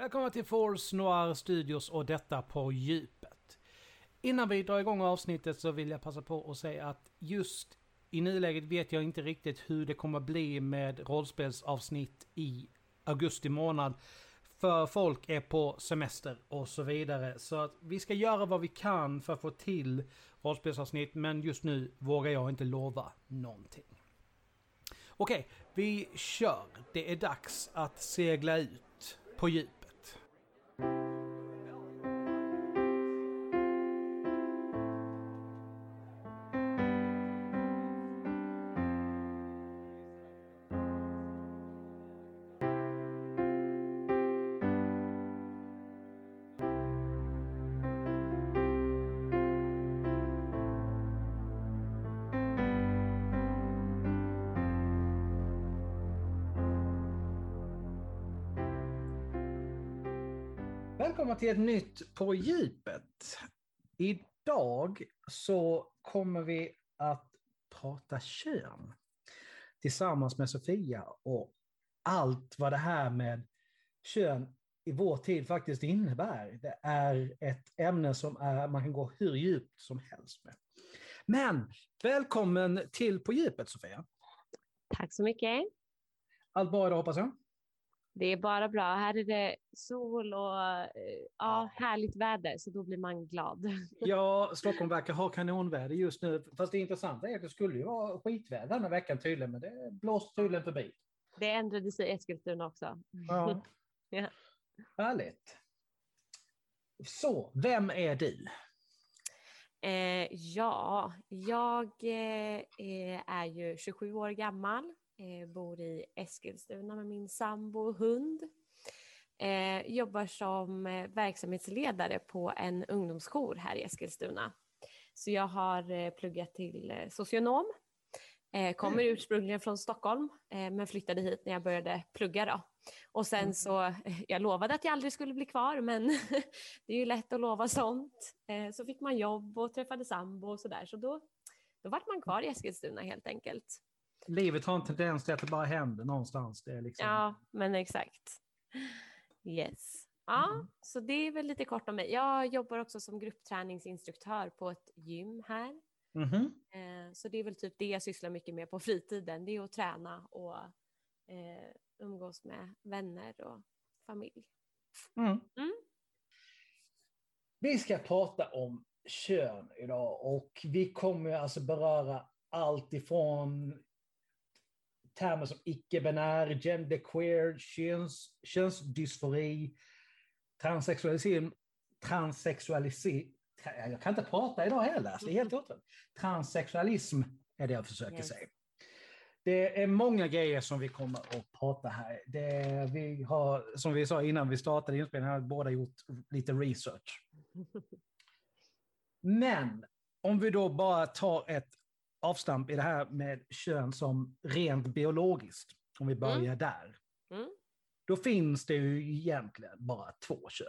Välkomna till Force Noir Studios och detta på djupet. Innan vi drar igång avsnittet så vill jag passa på att säga att just i nuläget vet jag inte riktigt hur det kommer bli med rollspelsavsnitt i augusti månad. För folk är på semester och så vidare. Så att vi ska göra vad vi kan för att få till rollspelsavsnitt men just nu vågar jag inte lova någonting. Okej, vi kör. Det är dags att segla ut på djup djupet. Välkomna till ett nytt På djupet. Idag så kommer vi att prata kön tillsammans med Sofia och allt vad det här med kön i vår tid faktiskt innebär. Det är ett ämne som är, man kan gå hur djupt som helst med. Men välkommen till På djupet Sofia. Tack så mycket. Allt bra idag hoppas jag? Det är bara bra. Här är det sol och eh, ja, härligt väder, så då blir man glad. Ja, Stockholm verkar ha kanonväder just nu. Fast det intressanta är att det skulle ju vara skitväder den här veckan tydligen, men det blåst tydligen förbi. Det ändrade sig i Eskilstuna också. Ja. Ja. Härligt. Så, vem är du? Eh, ja, jag eh, är ju 27 år gammal, eh, bor i Eskilstuna med min sambo och hund. Eh, jobbar som eh, verksamhetsledare på en ungdomsjour här i Eskilstuna. Så jag har eh, pluggat till eh, socionom. Kommer ursprungligen från Stockholm men flyttade hit när jag började plugga. Då. Och sen Mm. så, jag lovade att jag aldrig skulle bli kvar men det är ju lätt att lova sånt. Så fick man jobb och träffade sambo och sådär så då, då vart man kvar i Eskilstuna helt enkelt. Livet har en tendens till att det bara händer någonstans. Det är liksom... Ja, men exakt. Yes. Ja, Mm. så det är väl lite kort om mig. Jag jobbar också som gruppträningsinstruktör på ett gym här. Eh, Så det är väl typ det jag sysslar mycket med på fritiden. Det är att träna och eh, umgås med vänner och familj. Mm. Mm. Vi ska prata om kön idag och vi kommer alltså beröra allt ifrån termer som icke-binär, genderqueer, köns, könsdysfori, transsexualism, transsexualism, jag kan inte prata idag heller, alltså, det är helt otroligt. Transsexualism är det jag försöker Yes. säga. Det är många grejer som vi kommer att prata här. Det, vi har, som vi sa innan vi startade inspelningen, har båda gjort lite research. Men om vi då bara tar ett avstamp i det här med kön som rent biologiskt, om vi börjar där. Mm. Då finns det ju egentligen bara två kön.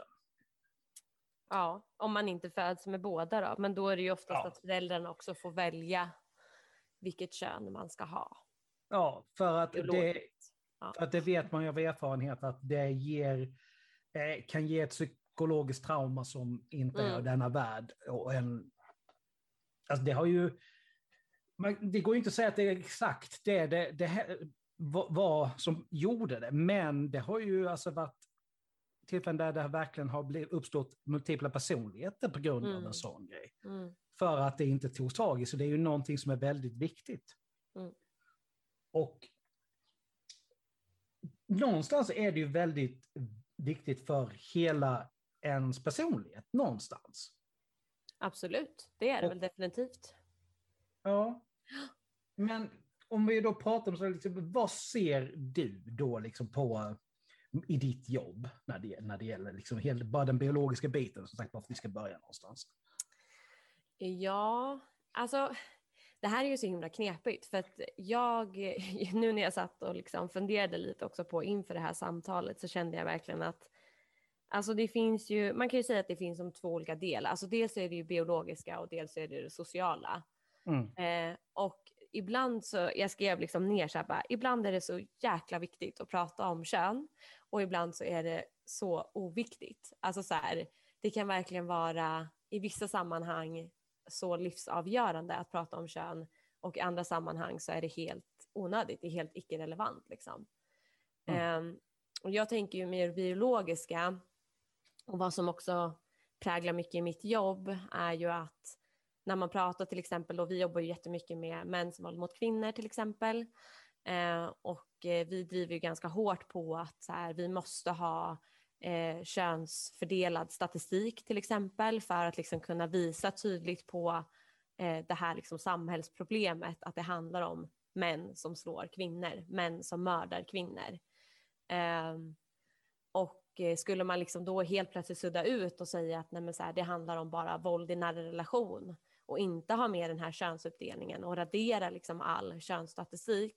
Ja, om man inte föds med båda då. Men då är det ju oftast Ja. att föräldrarna också får välja vilket kön man ska ha. Ja, för att, det. Ja. för att det vet man ju av erfarenhet att det ger, eh, kan ge ett psykologiskt trauma som inte är Mm. av denna värld. Och en, alltså det har ju, man, det går ju inte att säga att det är exakt det, det, det här, var, som gjorde det, men det har ju alltså varit tillfällen där det verkligen har blivit, uppstått multipla personligheter på grund av Mm. en sån grej. Mm. För att det inte togs tag i, så det är ju någonting som är väldigt viktigt. Mm. Och någonstans är det ju väldigt viktigt för hela ens personlighet, någonstans. Absolut, det är det Och- väl definitivt. Ja. Men om vi då pratar om så liksom, vad ser du då liksom på mm, i ditt jobb när det, när det gäller liksom helt, bara den biologiska biten, som sagt, varför vi ska börja någonstans? Ja, alltså det här är ju så himla knepigt för att jag, nu när jag satt och liksom funderade lite också på inför det här samtalet så kände jag verkligen att Alltså det finns ju, man kan ju säga att det finns som två olika delar. Alltså dels är det ju biologiska och dels är det det sociala. Mm. Eh, och ibland så, jag skrev liksom ner så här bara, ibland är det så jäkla viktigt att prata om kön. och ibland så är det så oviktigt. Alltså så här, det kan verkligen vara i vissa sammanhang så livsavgörande att prata om kön och i andra sammanhang så är det helt onödigt, det är helt icke-relevant. Liksom. Mm. Um, och jag tänker ju mer biologiska och vad som också präglar mycket i mitt jobb är ju att när man pratar till exempel, och vi jobbar ju jättemycket med mäns våld mot kvinnor till exempel, eh, och eh, vi driver ju ganska hårt på att så här, vi måste ha eh, könsfördelad statistik till exempel för att liksom kunna visa tydligt på eh, det här liksom samhällsproblemet att det handlar om män som slår kvinnor, män som mördar kvinnor. Eh, och eh, skulle man liksom då helt plötsligt sudda ut och säga att nej så här, det handlar om bara våld i nära relation och inte ha med den här könsuppdelningen och radera liksom all könsstatistik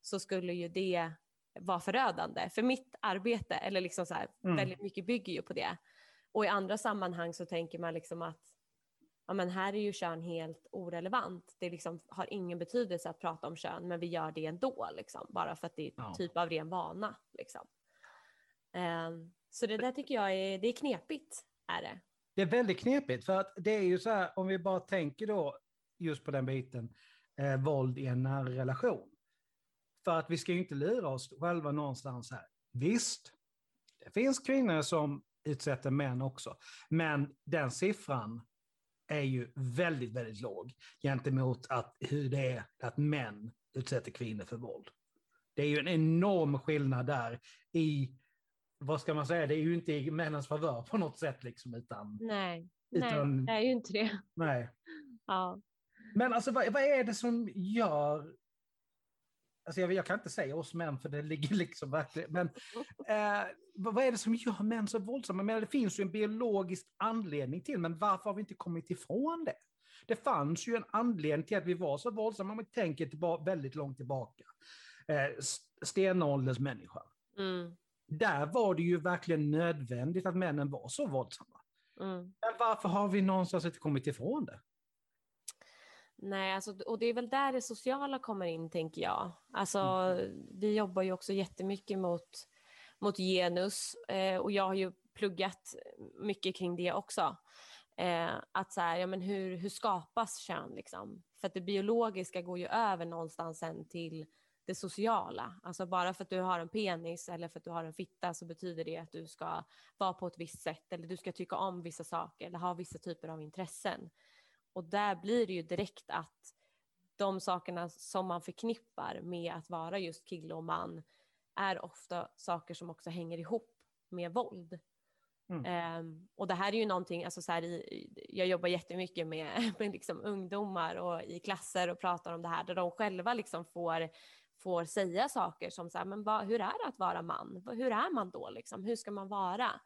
så skulle ju det vara förödande. För mitt arbete, eller liksom så här, mm. väldigt mycket bygger ju på det. Och i andra sammanhang så tänker man liksom att ja, men här är ju kön helt orelevant. Det liksom har ingen betydelse att prata om kön, men vi gör det ändå, liksom, bara för att det är ja. typ av ren vana. Liksom. Um, så det där tycker jag är, det är knepigt. Är det det är väldigt knepigt, för att det är ju så här, om vi bara tänker då just på den biten, eh, våld i en nära relation. För att vi ska ju inte lura oss själva någonstans här. Visst, det finns kvinnor som utsätter män också, men den siffran är ju väldigt, väldigt låg gentemot att, hur det är att män utsätter kvinnor för våld. Det är ju en enorm skillnad där i, vad ska man säga, det är ju inte i männens favör på något sätt liksom, utan... Nej, utan, nej det är ju inte det. Nej. Ja. Men alltså vad, vad är det som gör Alltså jag, jag, kan inte säga oss män för det ligger liksom verkligen, men eh, vad är det som gör män så våldsamma? Men det finns ju en biologisk anledning till, men varför har vi inte kommit ifrån det? Det fanns ju en anledning till att vi var så våldsamma, om vi tänker tillbaka, väldigt långt tillbaka. Eh, stenålderns människa. Mm. Där var det ju verkligen nödvändigt att männen var så våldsamma. Mm. Men varför har vi någonstans inte kommit ifrån det? Nej, alltså, och det är väl där det sociala kommer in, tänker jag. Alltså, mm. Vi jobbar ju också jättemycket mot, mot genus eh, och jag har ju pluggat mycket kring det också. Eh, att så här, ja, men hur, hur skapas kön? Liksom? För att det biologiska går ju över någonstans sen till det sociala. Alltså bara för att du har en penis eller för att du har en fitta så betyder det att du ska vara på ett visst sätt eller du ska tycka om vissa saker eller ha vissa typer av intressen. Och där blir det ju direkt att de sakerna som man förknippar med att vara just kille och man är ofta saker som också hänger ihop med våld. Mm. Um, och det här är ju någonting, alltså så här i, jag jobbar jättemycket med, med liksom ungdomar och i klasser och pratar om det här där de själva liksom får, får säga saker som så här, men vad, hur är det att vara man? Hur är man då liksom? Hur ska man vara?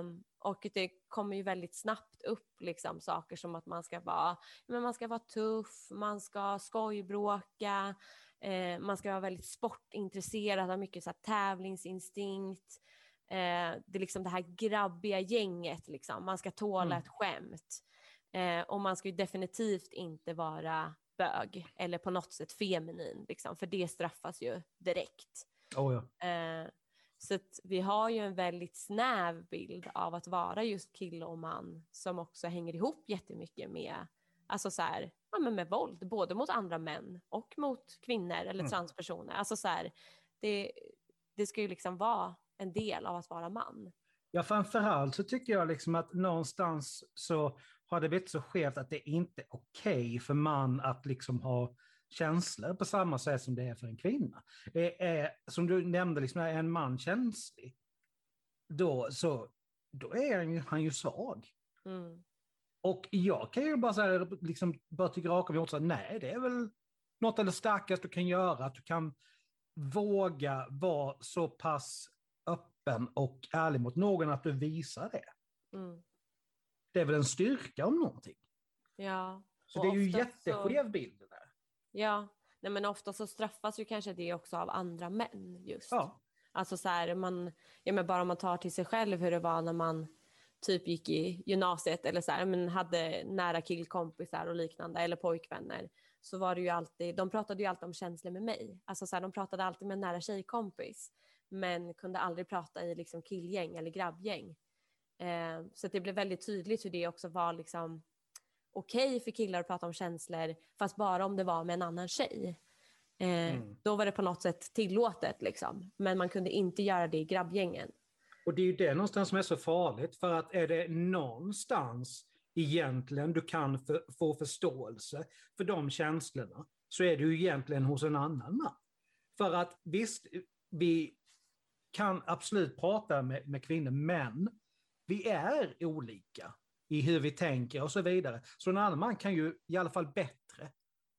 Um, och det kommer ju väldigt snabbt upp liksom saker som att man ska vara, men man ska vara tuff, man ska skojbråka, eh, man ska vara väldigt sportintresserad, ha mycket så här, tävlingsinstinkt. Eh, det är liksom det här grabbiga gänget, liksom. man ska tåla mm. ett skämt. Eh, och man ska ju definitivt inte vara bög eller på något sätt feminin, liksom, för det straffas ju direkt. Oh ja. Eh, så vi har ju en väldigt snäv bild av att vara just kille och man som också hänger ihop jättemycket med, alltså så här, ja, men med våld, både mot andra män och mot kvinnor eller mm. transpersoner. Alltså så här, det, det ska ju liksom vara en del av att vara man. Ja, framförallt så tycker jag liksom att någonstans så har det blivit så skevt att det inte är okej okay för man att liksom ha känslor på samma sätt som det är för en kvinna. Det är, som du nämnde, liksom, är en man känslig, då, så, då är han ju, han ju svag. Mm. Och jag kan ju bara säga, liksom, bara tycka raka mig åt, nej, det är väl något av det starkaste du kan göra, att du kan våga vara så pass öppen och ärlig mot någon att du visar det. Mm. Det är väl en styrka om någonting. Ja. Så det är ju jätteskev så... bild. Ja, nej men ofta så straffas ju kanske det också av andra män just. Ja. Alltså så här, man, ja men bara om man tar till sig själv hur det var när man typ gick i gymnasiet eller så här, men hade nära killkompisar och liknande eller pojkvänner så var det ju alltid, de pratade ju alltid om känslor med mig. Alltså så här, de pratade alltid med en nära tjejkompis. men kunde aldrig prata i liksom killgäng eller grabbgäng. Eh, så det blev väldigt tydligt hur det också var liksom okej okay för killar att prata om känslor, fast bara om det var med en annan tjej. Eh, mm. Då var det på något sätt tillåtet, liksom. men man kunde inte göra det i grabbgängen. Och det är ju det någonstans som är så farligt, för att är det någonstans egentligen du kan för, få förståelse för de känslorna, så är det ju egentligen hos en annan man. För att visst, vi kan absolut prata med, med kvinnor, men vi är olika i hur vi tänker och så vidare. Så en annan man kan ju i alla fall bättre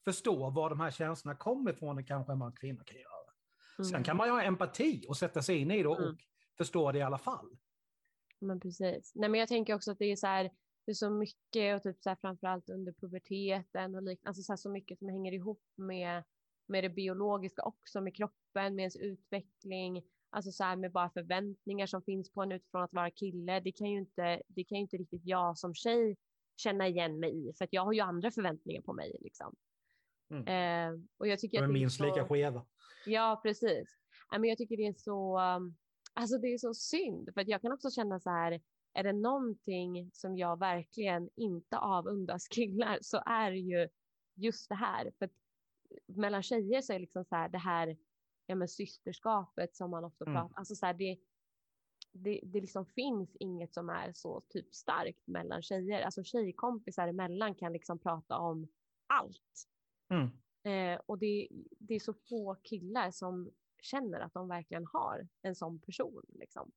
förstå var de här känslorna kommer ifrån än kanske en man kvinna kan göra. Mm. Sen kan man ju ha empati och sätta sig in i det och, mm. förstå det i alla fall. Men precis. Nej, men jag tänker också att det är så här, det är så mycket och typ så här, framförallt under puberteten och liknande, alltså så, här, så mycket som hänger ihop med, med det biologiska också, med kroppen, med ens utveckling, alltså så här med bara förväntningar som finns på en utifrån att vara kille. Det kan ju inte, det kan ju inte riktigt jag som tjej känna igen mig i, för att jag har ju andra förväntningar på mig liksom. Mm. Eh, och jag tycker De är minst så... lika skeva. Ja, precis. men jag tycker det är så, um, alltså det är så synd, för att jag kan också känna så här, är det någonting som jag verkligen inte avundas killar så är det ju just det här. För att mellan tjejer så är det liksom så här, det här ja, men systerskapet som man ofta mm. pratar, alltså så här, det, det, det liksom finns inget som är så typ starkt mellan tjejer. Alltså tjejkompisar emellan kan liksom prata om allt. Mm. Eh, och det, det är så få killar som känner att de verkligen har en sån person. Liksom.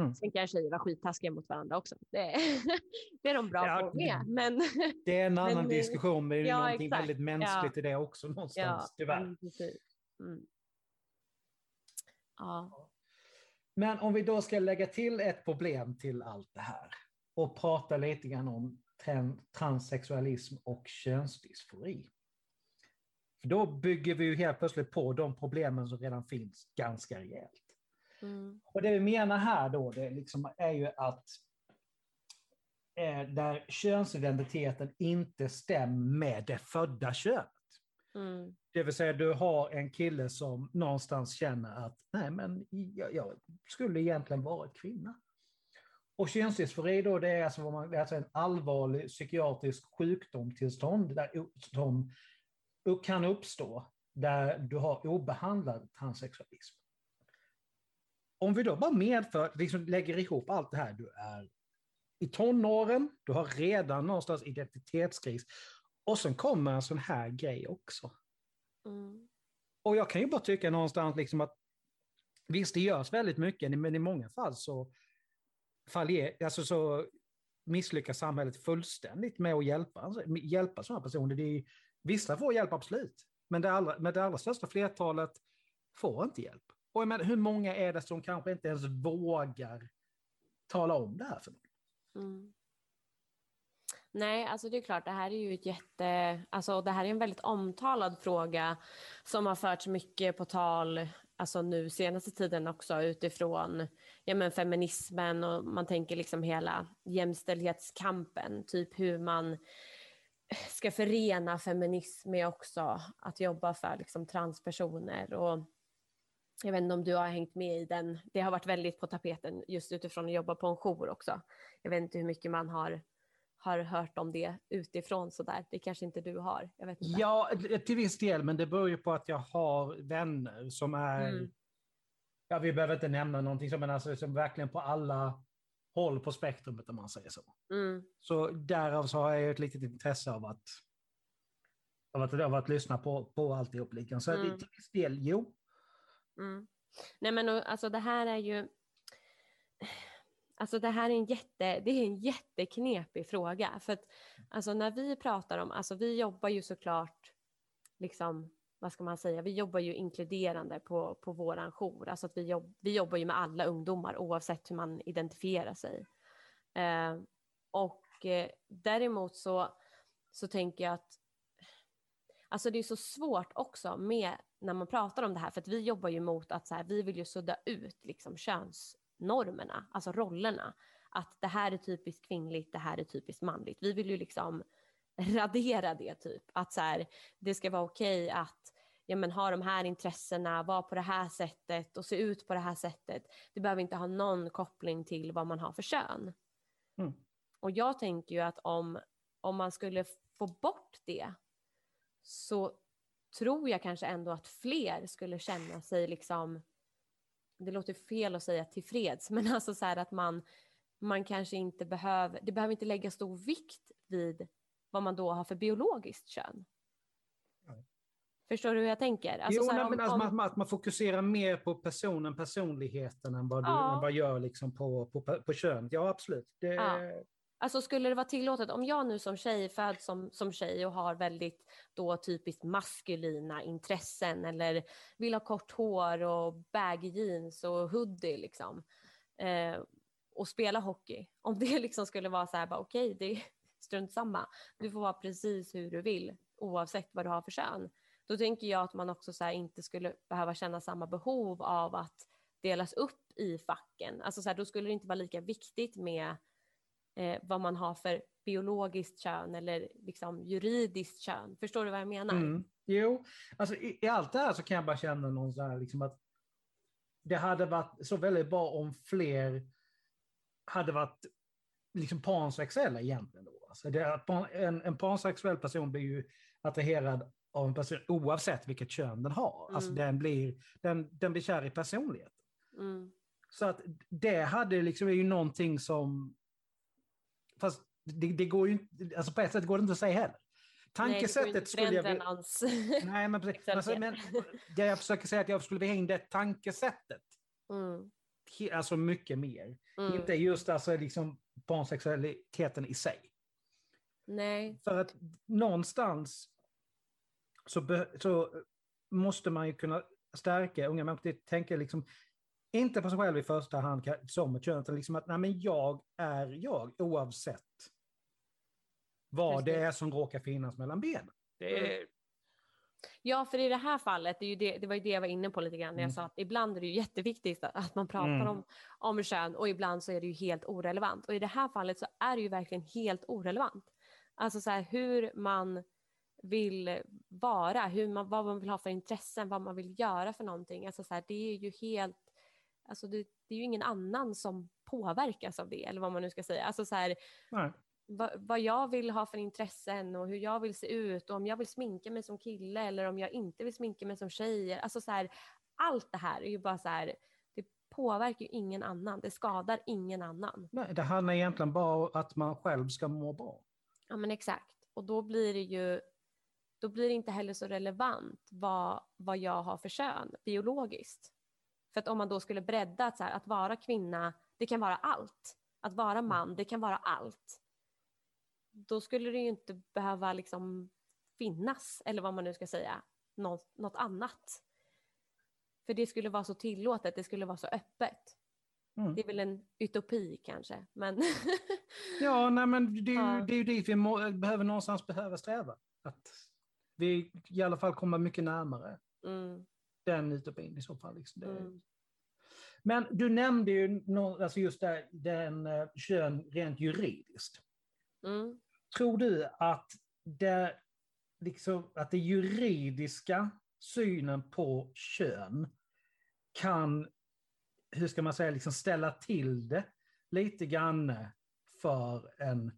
Mm. Sen kan tjejer vara skittaskiga mot varandra också. Det, det är de bra ja, på med. Men, det är en annan men, diskussion, men det är ja, någonting exakt. väldigt mänskligt ja. i det också någonstans, ja, tyvärr. Mm. Ja. Men om vi då ska lägga till ett problem till allt det här och prata lite grann om transsexualism och könsdysfori. För då bygger vi ju helt plötsligt på de problemen som redan finns ganska rejält. Mm. Och det vi menar här då, det liksom är ju att eh, där könsidentiteten inte stämmer med det födda könet. Mm. Det vill säga du har en kille som någonstans känner att nej men jag, jag skulle egentligen vara kvinna. Och könsdysfori då det är alltså, vad man, alltså en allvarlig psykiatrisk sjukdomstillstånd där, som kan uppstå där du har obehandlad transsexualism. Om vi då bara medför, liksom lägger ihop allt det här, du är i tonåren, du har redan någonstans identitetskris och sen kommer en sån här grej också. Mm. Och jag kan ju bara tycka någonstans liksom att visst, det görs väldigt mycket, men i många fall så, faller, alltså så misslyckas samhället fullständigt med att hjälpa, hjälpa sådana personer. Det är, vissa får hjälp, absolut, men det allra, men det allra största flertalet får inte hjälp. Och jag menar, hur många är det som kanske inte ens vågar tala om det här för någon? Mm. Nej, alltså det är klart, det här är ju ett jätte, alltså det här är en väldigt omtalad fråga som har förts mycket på tal, alltså nu senaste tiden också utifrån ja, men feminismen och man tänker liksom hela jämställdhetskampen, typ hur man ska förena feminism med också att jobba för liksom transpersoner och jag vet inte om du har hängt med i den, det har varit väldigt på tapeten just utifrån att jobba på en jour också. Jag vet inte hur mycket man har har hört om det utifrån sådär. Det kanske inte du har? Jag vet inte. Ja, till viss del, men det beror ju på att jag har vänner som är, mm. ja vi behöver inte nämna någonting, som, men alltså, som verkligen på alla håll på spektrumet om man säger så. Mm. Så därav så har jag ett litet intresse av att, av att, av att lyssna på, på alltihop. Liksom. Så mm. till viss del, jo. Mm. Nej men alltså det här är ju Alltså det här är en, jätte, det är en jätteknepig fråga. För att alltså när vi pratar om, alltså vi jobbar ju såklart, liksom, vad ska man säga, vi jobbar ju inkluderande på, på våran jour. Alltså att vi, jobb, vi jobbar ju med alla ungdomar oavsett hur man identifierar sig. Eh, och eh, däremot så, så tänker jag att Alltså det är så svårt också med när man pratar om det här, för att vi jobbar ju mot att så här, vi vill ju sudda ut liksom köns normerna, alltså rollerna. Att det här är typiskt kvinnligt, det här är typiskt manligt. Vi vill ju liksom radera det typ. Att så här, det ska vara okej okay att ja, men ha de här intressena, vara på det här sättet och se ut på det här sättet. Det behöver inte ha någon koppling till vad man har för kön. Mm. Och jag tänker ju att om, om man skulle få bort det så tror jag kanske ändå att fler skulle känna sig liksom, det låter fel att säga tillfreds, men alltså så här att man, man kanske inte behöver, det behöver inte lägga stor vikt vid vad man då har för biologiskt kön. Nej. Förstår du hur jag tänker? Alltså jo, här, nej, om- men alltså, om- man, man- att man fokuserar mer på personen, personligheten än vad du Ja. än vad gör liksom på, på, på könet. Ja, absolut. Det, Ja. Alltså skulle det vara tillåtet, om jag nu som tjej föds som, som tjej och har väldigt då typiskt maskulina intressen eller vill ha kort hår och baggy jeans och hoodie liksom eh, och spela hockey. Om det liksom skulle vara så här, bara okej, det är strunt samma. Du får vara precis hur du vill oavsett vad du har för kön. Då tänker jag att man också så här inte skulle behöva känna samma behov av att delas upp i facken. Alltså så här, då skulle det inte vara lika viktigt med eh, vad man har för biologiskt kön eller liksom juridiskt kön. Förstår du vad jag menar? Mm. Jo, alltså i, i allt det här så kan jag bara känna någon så här, liksom att det hade varit så väldigt bra om fler hade varit liksom pansexuella egentligen. Då. Alltså det, en, en pansexuell person blir ju attraherad av en person oavsett vilket kön den har. Alltså Mm. den blir, den, den blir kär i personlighet. Mm. Så att det hade liksom är ju någonting som... Fast det, det går ju inte, alltså på ett sätt går det inte att säga heller. Tankesättet skulle jag vilja... Någons... Nej, men, precis. Alltså, men det jag försöker säga att jag skulle vilja in det tankesättet. mm. Alltså mycket mer. Mm. Inte just alltså, liksom, pansexualiteten i sig. Nej. För att någonstans så, så måste man ju kunna stärka unga människor tänka liksom, inte på sig själv i första hand som ett kön, utan liksom att nej, men jag är jag oavsett vad det Precis. är som råkar finnas mellan benen. Det är, Ja, för i det här fallet, det, är ju det, det var ju det jag var inne på lite grann när jag Mm. sa att ibland är det ju jätteviktigt att, att man pratar Mm. om, om kön och ibland så är det ju helt orelevant. Och i det här fallet så är det ju verkligen helt orelevant. Alltså så här hur man vill vara, hur man, vad man vill ha för intressen, vad man vill göra för någonting. Alltså så här, det är ju helt, alltså det, det är ju ingen annan som påverkas av det eller vad man nu ska säga. Alltså så här, vad, vad jag vill ha för intressen och hur jag vill se ut och om jag vill sminka mig som kille eller om jag inte vill sminka mig som tjej. Alltså så här, allt det här är ju bara så här, det påverkar ju ingen annan, det skadar ingen annan. nej, det handlar egentligen bara om att man själv ska må bra. Ja men exakt. Och då blir det ju, då blir det inte heller så relevant vad, vad jag har för kön biologiskt. För att om man då skulle bredda att, så här, att vara kvinna, det kan vara allt. Att vara man, det kan vara allt. Då skulle det ju inte behöva liksom finnas, eller vad man nu ska säga, något, något annat. För det skulle vara så tillåtet, det skulle vara så öppet. Mm. Det är väl en utopi kanske, men Ja, nej, men det är ju, Ja. det är ju dit vi må, behöver någonstans behöver sträva. Att vi i alla fall kommer mycket närmare mm, den utopin i så fall. Liksom. Mm, Men du nämnde ju nå- alltså just där, den eh, kön rent juridiskt. mm. Tror du att det, liksom, att det juridiska synen på kön kan, hur ska man säga, liksom ställa till det lite grann för en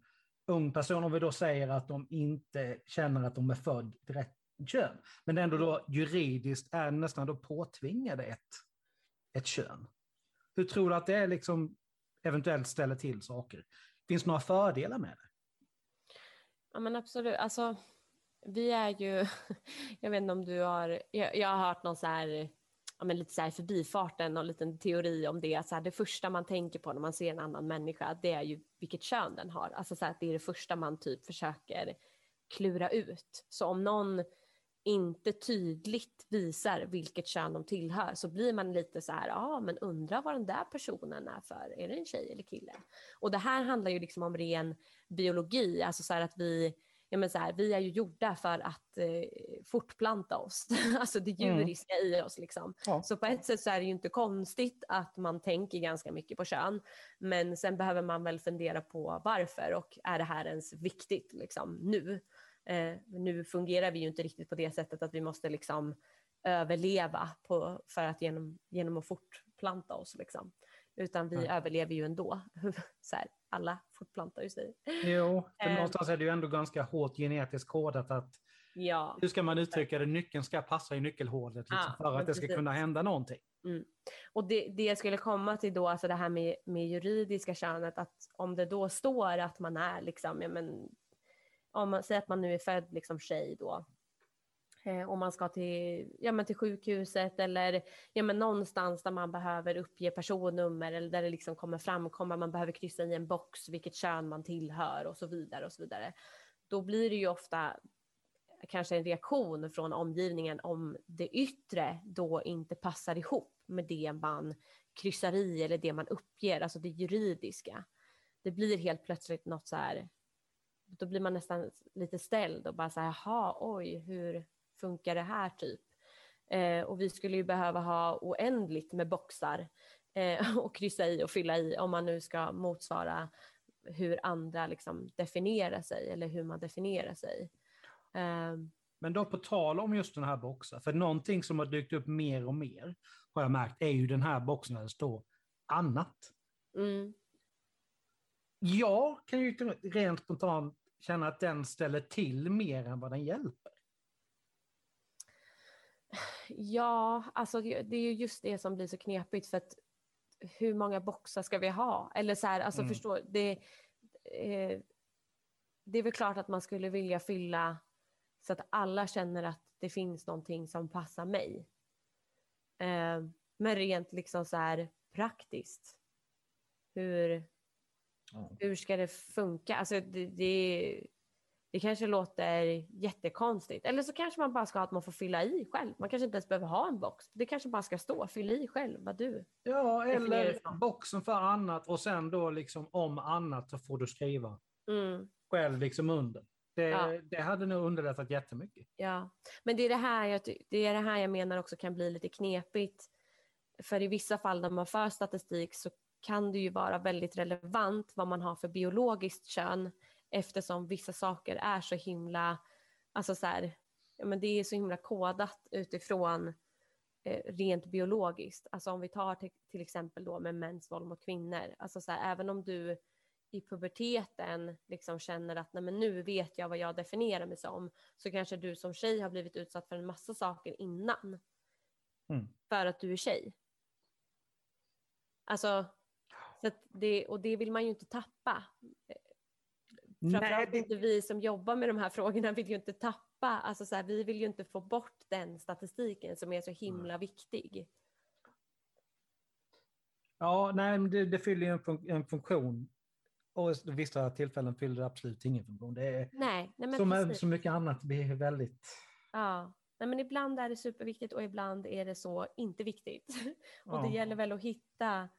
ung person, om vi då säger att de inte känner att de är född rätt kön, men ändå då juridiskt är nästan då påtvingade ett, ett kön. Hur tror du att det liksom eventuellt ställer till saker? Finns det några fördelar med det? Ja men absolut, alltså vi är ju, jag vet inte om du har, jag, jag har hört någon så här, ja men lite så här förbifarten, någon liten teori om det, att så här, det första man tänker på när man ser en annan människa, det är ju vilket kön den har. Alltså så här, att det är det första man typ försöker klura ut. Så om någon inte tydligt visar vilket kön de tillhör så blir man lite så här, ja men undrar vad den där personen är för, är det en tjej eller kille? Och det här handlar ju liksom om ren biologi, alltså så att vi, ja men så här, vi är ju gjorda för att eh, fortplanta oss, alltså det Mm. djuriska i oss liksom. Ja. Så på ett sätt så är det ju inte konstigt att man tänker ganska mycket på kön, men sen behöver man väl fundera på varför och är det här ens viktigt liksom nu? Eh, nu fungerar vi ju inte riktigt på det sättet att vi måste liksom överleva på, för att genom, genom att fortplanta oss. Liksom. Utan vi Nej. överlever ju ändå. så här, alla fortplantar ju sig. Jo, för Eh. någonstans är det ju ändå ganska hårt genetiskt kodat att Ja, hur ska man uttrycka det? Nyckeln ska passa i nyckelhålet liksom, Ja, för att det ska precis. kunna hända någonting. och det, det jag skulle komma till då, alltså det här med, med juridiska könet, att om det då står att man är liksom, ja men, om man säger att man nu är född liksom tjej då, eh, och man ska till, ja, men till sjukhuset eller ja, men någonstans där man behöver uppge personnummer eller där det liksom kommer framkomma, man behöver kryssa i en box vilket kön man tillhör och så vidare och så vidare. Då blir det ju ofta kanske en reaktion från omgivningen om det yttre då inte passar ihop med det man kryssar i eller det man uppger, alltså det juridiska. Det blir helt plötsligt något så här, då blir man nästan lite ställd och bara så här, jaha, oj, hur funkar det här typ? Eh, och vi skulle ju behöva ha oändligt med boxar eh, och kryssa i och fylla i om man nu ska motsvara hur andra liksom definierar sig eller hur man definierar sig. Eh, Men då på tal om just den här boxen, för någonting som har dykt upp mer och mer har jag märkt är ju den här boxen där det står annat. mm, Jag kan ju rent spontant känna att den ställer till mer än vad den hjälper. Ja, alltså det är ju just det som blir så knepigt för att hur många boxar ska vi ha? Eller så här, alltså Mm. förstå, det, eh, det är väl klart att man skulle vilja fylla så att alla känner att det finns någonting som passar mig. Eh, men rent liksom så här praktiskt, hur, hur ska det funka? Alltså det, det, det kanske låter jättekonstigt. Eller så kanske man bara ska ha att man får fylla i själv. Man kanske inte ens behöver ha en box. Det kanske bara ska stå, fyll i själv vad du. Ja, eller boxen för annat och sen då liksom om annat så får du skriva Mm, själv liksom under. Det, Ja. det hade nog underlättat jättemycket. ja. Men det är det, här jag, det är det här jag menar också kan bli lite knepigt. För i vissa fall när man för statistik så kan det ju vara väldigt relevant vad man har för biologiskt kön eftersom vissa saker är så himla, alltså så här, ja men det är så himla kodat utifrån eh, rent biologiskt. Alltså om vi tar till, till exempel då med mäns våld mot kvinnor, alltså så här, även om du i puberteten liksom känner att Nej, men nu vet jag vad jag definierar mig som, så kanske du som tjej har blivit utsatt för en massa saker innan. Mm. För att du är tjej. Alltså, så det, och det vill man ju inte tappa. Framförallt det- inte vi som jobbar med de här frågorna vill ju inte tappa, alltså så här, vi vill ju inte få bort den statistiken som är så himla viktig. Ja, nej, det, det fyller ju en, fun- en funktion. Och vissa tillfällen fyller det absolut ingen funktion. Det är, Nej, nej men som precis. så mycket annat, är väldigt... Ja, nej, men ibland är det superviktigt och ibland är det så inte viktigt. och det Ja. gäller väl att hitta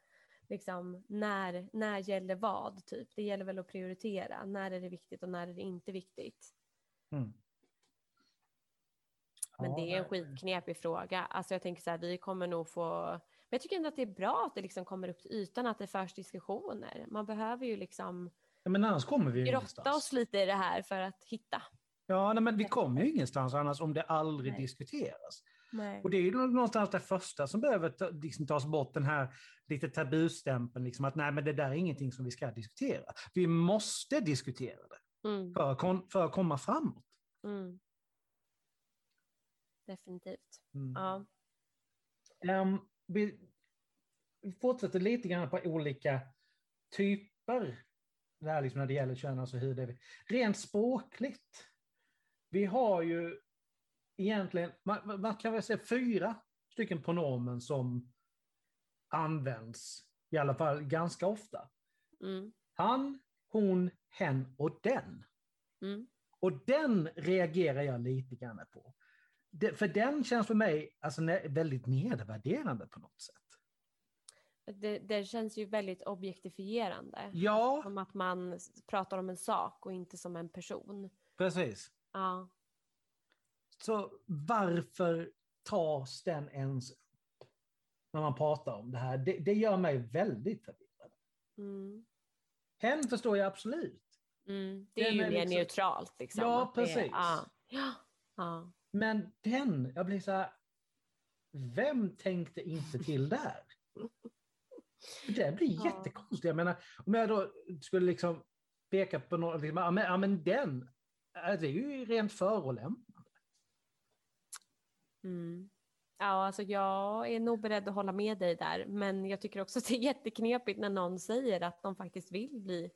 liksom när, när gäller vad typ. Det gäller väl att prioritera. När är det viktigt och när är det inte viktigt? Mm. Men Ja, det är en skitknepig fråga. Alltså jag tänker så här, vi kommer nog få... Men jag tycker ändå att det är bra att det liksom kommer upp till ytan, att det förs diskussioner. Man behöver ju liksom Ja, men annars kommer vi grotta oss lite i det här för att hitta. Ja, nej, men vi kommer ju ingenstans annars om det aldrig Nej. diskuteras. Nej. Och det är någonstans det första som behöver ta, liksom, tas bort, den här lite tabustämpeln, liksom, att nej, men det där är ingenting som vi ska diskutera. Vi måste diskutera det Mm, för, att för att komma framåt. mm. Definitivt. Mm. Ja. Ehm, vi, vi fortsätter lite grann på olika typer det här liksom när det gäller kön, alltså hur det är. Rent språkligt. Vi har ju egentligen, man, man kan väl säga fyra stycken pronomen som används i alla fall ganska ofta. Mm, Han, hon, hen och den. mm. Och den reagerar jag lite grann på. Det, för den känns för mig alltså, väldigt nedvärderande på något sätt. Det, det känns ju väldigt objektifierande. Ja, Som att man pratar om en sak och inte som en person. precis. Ja, Så varför tas den ens när man pratar om det här? Det, det gör mig väldigt förvirrad. mm, Hen förstår jag absolut. mm. Det är Den ju är mer liksom- neutralt. Liksom, Ja, det är- precis. Ja, ja. Men den, jag blir så här, vem tänkte inte till där? Det blir Ja. jättekonstigt. Jag menar, om jag då skulle liksom peka på någon, liksom, ja men, ja, men den, det är ju rent förolämpande. Mm. Ja, alltså jag är nog beredd att hålla med dig där, men jag tycker också att det är jätteknepigt när någon säger att de faktiskt vill bli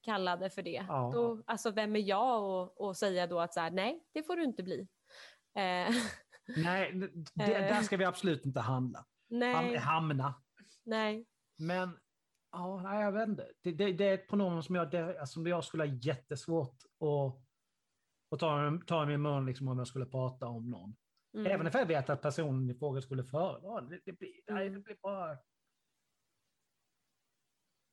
kallade för det. Ja. Då, alltså vem är jag och, och säga då att så här, nej, det får du inte bli. Eh, Nej, det, där ska vi absolut inte handla. Nej, hamna. nej. Men, ja, nej, jag vet inte. Det, det, det är ett pronomen som jag, det, alltså, som jag skulle ha jättesvårt att, att ta, ta i min mun liksom, om jag skulle prata om någon. Mm. Även om jag vet att personen i fråga skulle föredra det. Det blir, nej, Mm. det blir bara...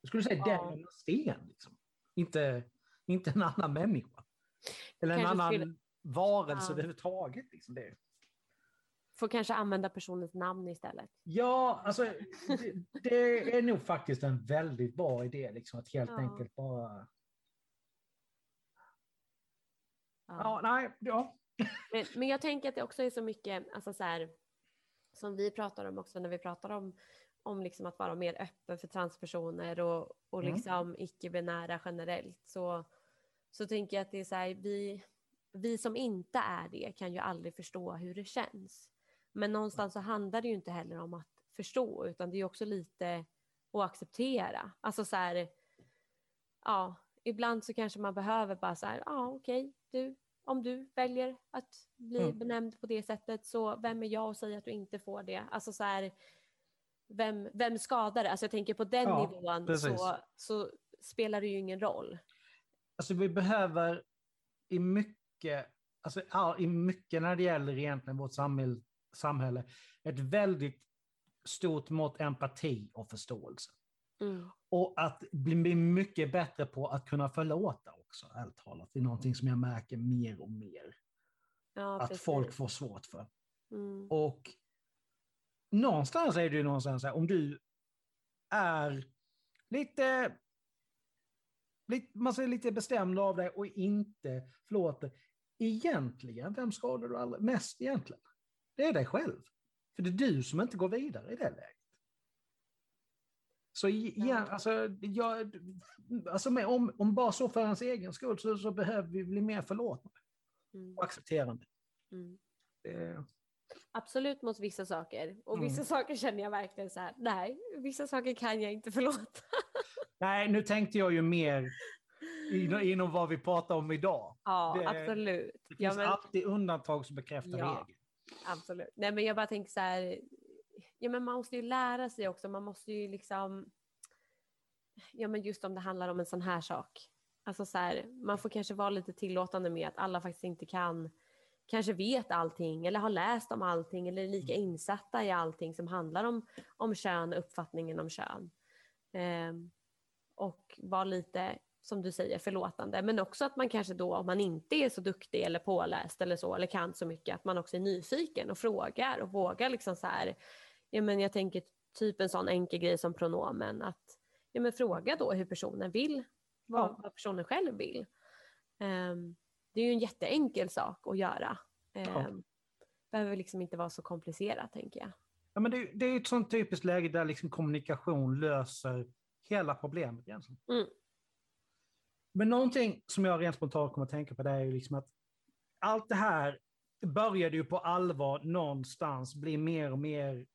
Jag skulle säga Ja. den en sten, liksom. inte, inte en annan människa. Eller en Kanske annan skulle- varelse Ja. överhuvudtaget. Liksom. Det. Får kanske använda personens namn istället. Ja, alltså det, det är nog faktiskt en väldigt bra idé, liksom, att helt Ja. enkelt bara... Ja. Ja, nej, ja. Men, men jag tänker att det också är så mycket, alltså så här, som vi pratar om också när vi pratar om, om liksom att vara mer öppen för transpersoner och, och Mm. liksom icke-binära generellt. Så, så tänker jag att det är så här, vi, vi som inte är det kan ju aldrig förstå hur det känns. Men någonstans så handlar det ju inte heller om att förstå, utan det är också lite att acceptera. Alltså så här, ja, ibland så kanske man behöver bara så här, ja okej, du, om du väljer att bli Mm. benämnd på det sättet så vem är jag att säga att du inte får det? Alltså så här, vem, vem skadar det? Alltså jag tänker på den Ja, nivån precis. så, så spelar det ju ingen roll. Alltså vi behöver i mycket, alltså, i mycket när det gäller egentligen vårt samhälle, samhälle ett väldigt stort mått empati och förståelse. Mm. Och att bli mycket bättre på att kunna förlåta också, ärligt talat. Det är någonting som jag märker mer och mer Ja, att precis. folk får svårt för. Mm. Och någonstans är det ju någonstans här, om du är lite, lite, man säger lite bestämd av dig och inte förlåter, egentligen, vem skadar du allra mest egentligen? Det är dig själv. För det är du som inte går vidare i det läget. Så igen, Ja. alltså, jag, alltså med, om, om bara så för ens egen skull så, så behöver vi bli mer förlåtande Mm. och accepterande. Mm. Det, Absolut mot vissa saker. Och Mm. vissa saker känner jag verkligen så här, nej, vissa saker kan jag inte förlåta. Nej, nu tänkte jag ju mer inom, inom vad vi pratar om idag. Ja, Det- absolut. Det Ja, finns men, alltid undantag som bekräftar Ja. regeln. absolut. Nej, men jag bara tänker så här, ja, men man måste ju lära sig också. Man måste ju liksom, ja, men just om det handlar om en sån här sak. Alltså så här, man får kanske vara lite tillåtande med att alla faktiskt inte kan, kanske vet allting eller har läst om allting eller är lika Mm. insatta i allting som handlar om, om kön och uppfattningen om kön. Ehm, och vara lite, som du säger, förlåtande. Men också att man kanske då, om man inte är så duktig eller påläst eller så, eller kan så mycket, att man också är nyfiken och frågar och vågar liksom så här, ja men jag tänker typ en sån enkel grej som pronomen, att ja men fråga då hur personen vill, vad, Ja. vad personen själv vill. Ehm, det är ju en jätteenkel sak att göra. Um, behöver liksom inte vara så komplicerat tänker jag. Ja, men det, det är ett sånt typiskt läge där liksom kommunikation löser hela problemet egentligen. Mm. Men någonting som jag rent spontant kommer att tänka på det är ju liksom att allt det här började ju på allvar någonstans bli mer och mer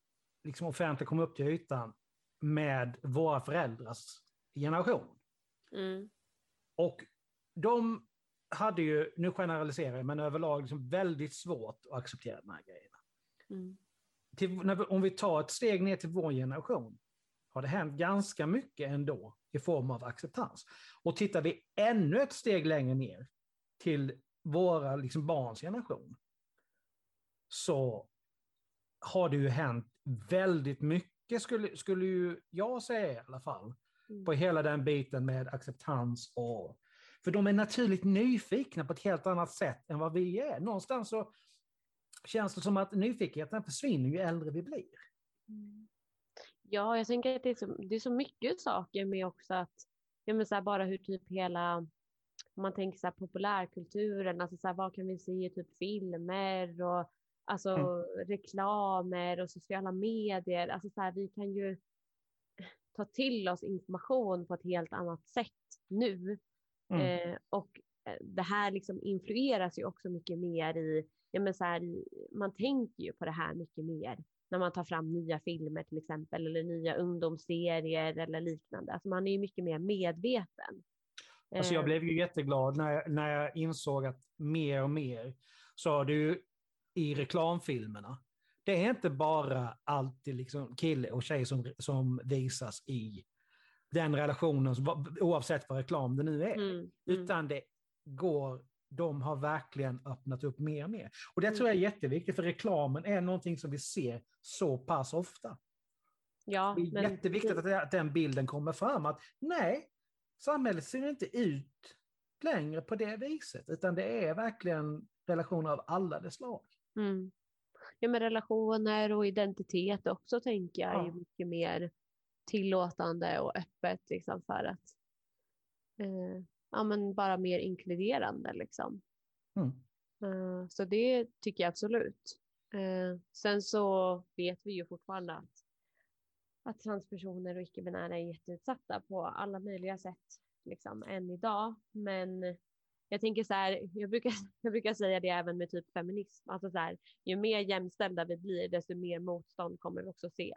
liksom offentligt, kom upp till ytan med våra föräldrars generation. Mm. Och de hade ju, nu generaliserar jag, men överlag liksom väldigt svårt att acceptera de här grejerna. Mm. Till, vi, om vi tar ett steg ner till vår generation, har det hänt ganska mycket ändå i form av acceptans. Och tittar vi ännu ett steg längre ner till våra liksom, barns generation, så har det ju hänt väldigt mycket, skulle, skulle ju jag säga i alla fall, Mm. på hela den biten med acceptans och... För de är naturligt nyfikna på ett helt annat sätt än vad vi är. Någonstans så känns det som att nyfikenheten försvinner ju äldre vi blir. Mm. Ja, jag tänker att det är så, det är så mycket saker med också att, ja men så här, bara hur typ hela, om man tänker så här populärkulturen, alltså så här, vad kan vi se i typ filmer och Alltså Mm. reklamer och sociala medier. Alltså så här, vi kan ju ta till oss information på ett helt annat sätt nu. Mm. Eh, och eh, det här liksom influeras ju också mycket mer i, ja men så här, man tänker ju på det här mycket mer när man tar fram nya filmer till exempel eller nya ungdomsserier eller liknande. Alltså man är ju mycket mer medveten. Alltså jag Eh, blev ju jätteglad när jag, när jag insåg att mer och mer så har du i reklamfilmerna, det är inte bara alltid liksom kille och tjej som, som visas i den relationen, oavsett vad reklam det nu är. mm, mm, Utan det går, de har verkligen öppnat upp mer och mer. Och det tror jag är Mm. jätteviktigt, för reklamen är någonting som vi ser så pass ofta. ja, Det är men jätteviktigt att, det- att den bilden kommer fram, att nej, samhället ser inte ut längre på det viset, utan det är verkligen relationer av alla dess slag. Mm. Ja, men relationer och identitet också tänker jag är Ja. mycket mer tillåtande och öppet liksom för att eh, ja, men bara mer inkluderande liksom. Mm. Eh, så det tycker jag absolut. Eh, sen så vet vi ju fortfarande att, att transpersoner och icke-binära är jätteutsatta på alla möjliga sätt liksom än idag. Men jag tänker så här, jag brukar, jag brukar säga det även med typ feminism, alltså så här, ju mer jämställda vi blir, desto mer motstånd kommer vi också se.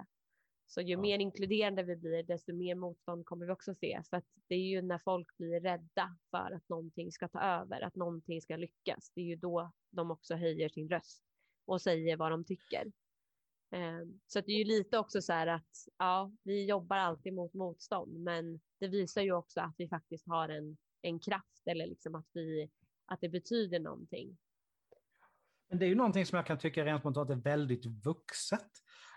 Så ju Ja. mer inkluderande vi blir, desto mer motstånd kommer vi också se. För att det är ju när folk blir rädda för att någonting ska ta över, att någonting ska lyckas, det är ju då de också höjer sin röst och säger vad de tycker. Ehm, Så det är ju lite också så här att ja, vi jobbar alltid mot motstånd, men det visar ju också att vi faktiskt har en, en kraft eller liksom att vi att det betyder någonting. Men det är ju någonting som jag kan tycka rent spontant är väldigt vuxet.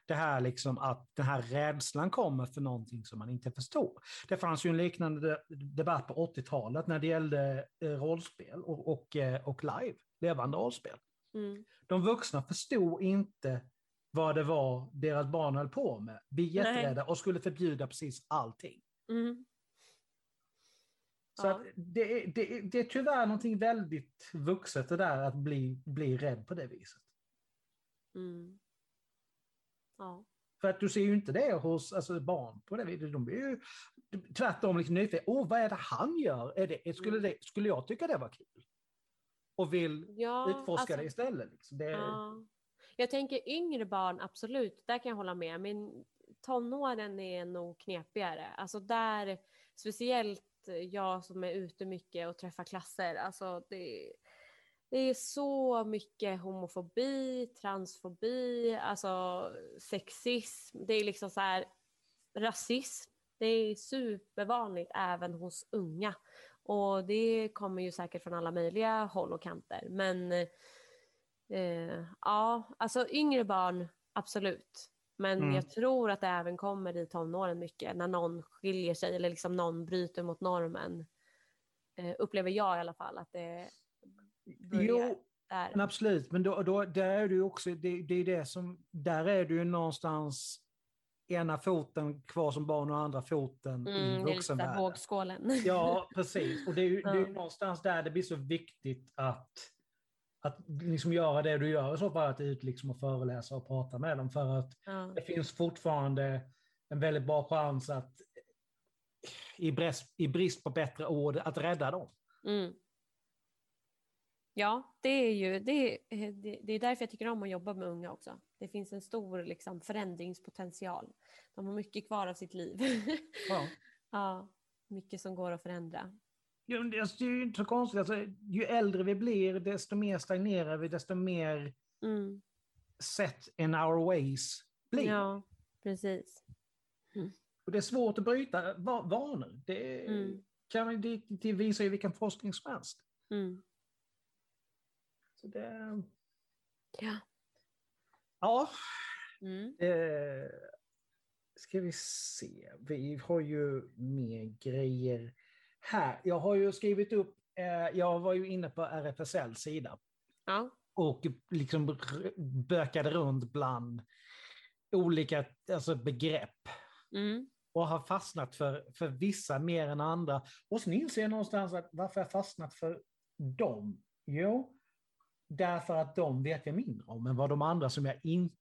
Det här liksom att den här rädslan kommer för någonting som man inte förstår. Det fanns ju en liknande de- debatt på 80-talet när det gällde eh, rollspel och, och, eh, och live, levande rollspel. Mm. De vuxna förstod inte vad det var deras barn höll på med. Blev jätterädda och skulle förbjuda precis allting. Mm. Så Ja. det, är- det, är- det är tyvärr någonting väldigt vuxet det där att bli, bli rädd på det viset. Mm. Ja. För att du ser ju inte det hos alltså, barn på det viset. De blir ju tvärtom liksom nyfikna. Åh, vad är det han gör? Är det, skulle, det, skulle jag tycka det var kul? Och vill Ja, utforska alltså- det istället. Liksom. Det, Ja. Jag tänker yngre barn, absolut, där kan jag hålla med. Men tonåren är nog knepigare. Alltså där, speciellt Eh, jag som är ute mycket och träffar klasser, alltså det, det är så mycket homofobi, transfobi, alltså sexism, det är liksom så här rasism. Det är supervanligt även hos unga. Och det kommer ju säkert från alla möjliga håll och kanter. Men eh, ja, alltså yngre barn, absolut. Men Mm. jag tror att det även kommer i tonåren mycket. När någon skiljer sig eller liksom någon bryter mot normen. Eh, upplever jag i alla fall att det börjar jo, där. men absolut. Men då, då, där är ju också, det, det är det som, där är du ju någonstans ena foten kvar som barn och andra foten Mm, i det är vuxenvärlden. vågskålen. Ja, precis. Och det är ju det är ju Ja. någonstans där det blir så viktigt att, att liksom göra det du gör så fall, att ut liksom och föreläsa och prata med dem. För att Ja. det finns fortfarande en väldigt bra chans att i brist, i brist på bättre ord, att rädda dem. Mm. Ja, det är ju det, är- det, det är därför jag tycker om att jobba med unga också. Det finns en stor liksom, förändringspotential. De har mycket kvar av sitt liv. Ja. ja, mycket som går att förändra. Ja, men det alltså, det är ju inte så konstigt. Alltså, ju äldre vi blir, desto mer stagnerar vi, desto mer Mm. set in our ways blir Ja, precis. Och det är svårt att bryta va- vanor. Det, Mm. kan, det, det visar ju vilken forskning som helst. Mm. Så det, Ja. ja, Mm. eh, ska vi se. Vi har ju mer grejer här. Jag har ju skrivit upp, eh, jag var ju inne på RFSLs sida Ja. och liksom bökade runt bland olika alltså begrepp Mm. och har fastnat för, för vissa mer än andra. Och sen inser jag någonstans att varför jag fastnat för dem? Jo, därför att de vet jag mindre om än vad de andra som jag inte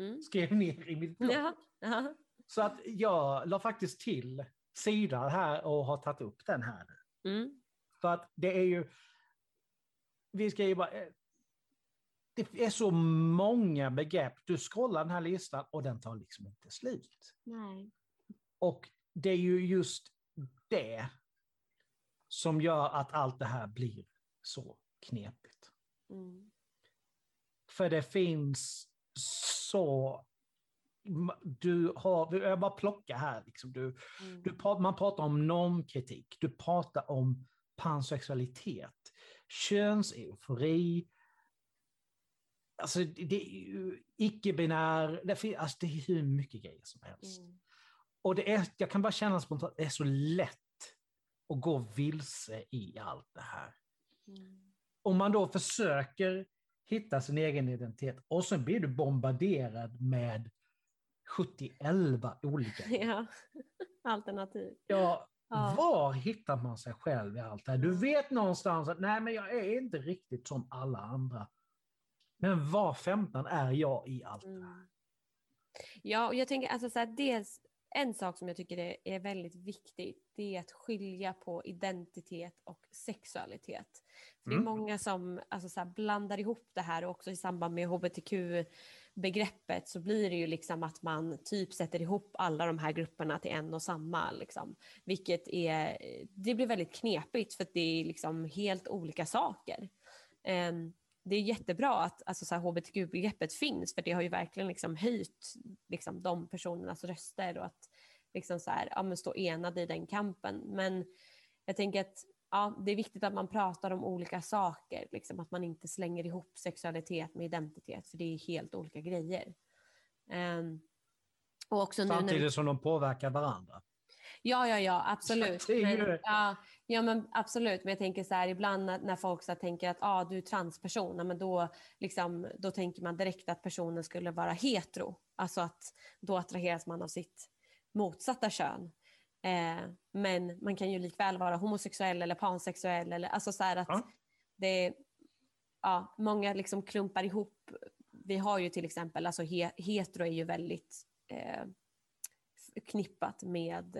Mm. skrev ner i mitt blogg. Ja. Ja. Så att jag la faktiskt till sidan här och har tagit upp den här. Mm. För att det är ju, vi ska ju bara, det är så många begrepp. Du scrollar den här listan och den tar liksom inte slut. Nej. Och det är ju just det som gör att allt det här blir så knepigt. Mm. För det finns så... Du har, jag bara plocka här, liksom. du, Mm. du, man pratar om normkritik, du pratar om pansexualitet, könseufori, alltså det är ju icke-binär, det, alltså, det är hur mycket grejer som helst. Mm. Och det är, jag kan bara känna spontant, det är så lätt att gå vilse i allt det här. Mm. Om man då försöker hitta sin egen identitet och sen blir du bombarderad med 70-11 olika. Ja. Alternativ. Ja, Ja. var hittar man sig själv i allt det här? Du vet någonstans att nej, men jag är inte riktigt som alla andra. Men var 15 är jag i allt det här? Mm. Ja, och jag tänker alltså så här, dels en sak som jag tycker är, är väldigt viktigt, det är att skilja på identitet och sexualitet. För Det är Mm. många som alltså så här, blandar ihop det här och också i samband med begreppet så blir det ju liksom att man typ sätter ihop alla de här grupperna till en och samma. Liksom. Vilket är, det blir väldigt knepigt för att det är liksom helt olika saker. Ehm, det är jättebra att alltså, så här, hbtq-begreppet finns för det har ju verkligen liksom höjt liksom, de personernas röster och att liksom, så här, ja, men stå enade i den kampen. Men jag tänker att ja, det är viktigt att man pratar om olika saker, liksom, att man inte slänger ihop sexualitet med identitet för det är helt olika grejer. Ehm, och också nu när vi Samtidigt som de påverkar varandra. Ja, ja, ja, absolut. Men, ja, ja, men absolut. Men jag tänker så här, ibland när, när folk så tänker att ah, du är transperson, men då, liksom, då tänker man direkt att personen skulle vara hetero. Alltså att då attraheras man av sitt motsatta kön. Eh, men man kan ju likväl vara homosexuell eller pansexuell. Eller, alltså så att Ja. det, ja, många liksom klumpar ihop. Vi har ju till exempel, alltså he, hetero är ju väldigt eh, förknippat med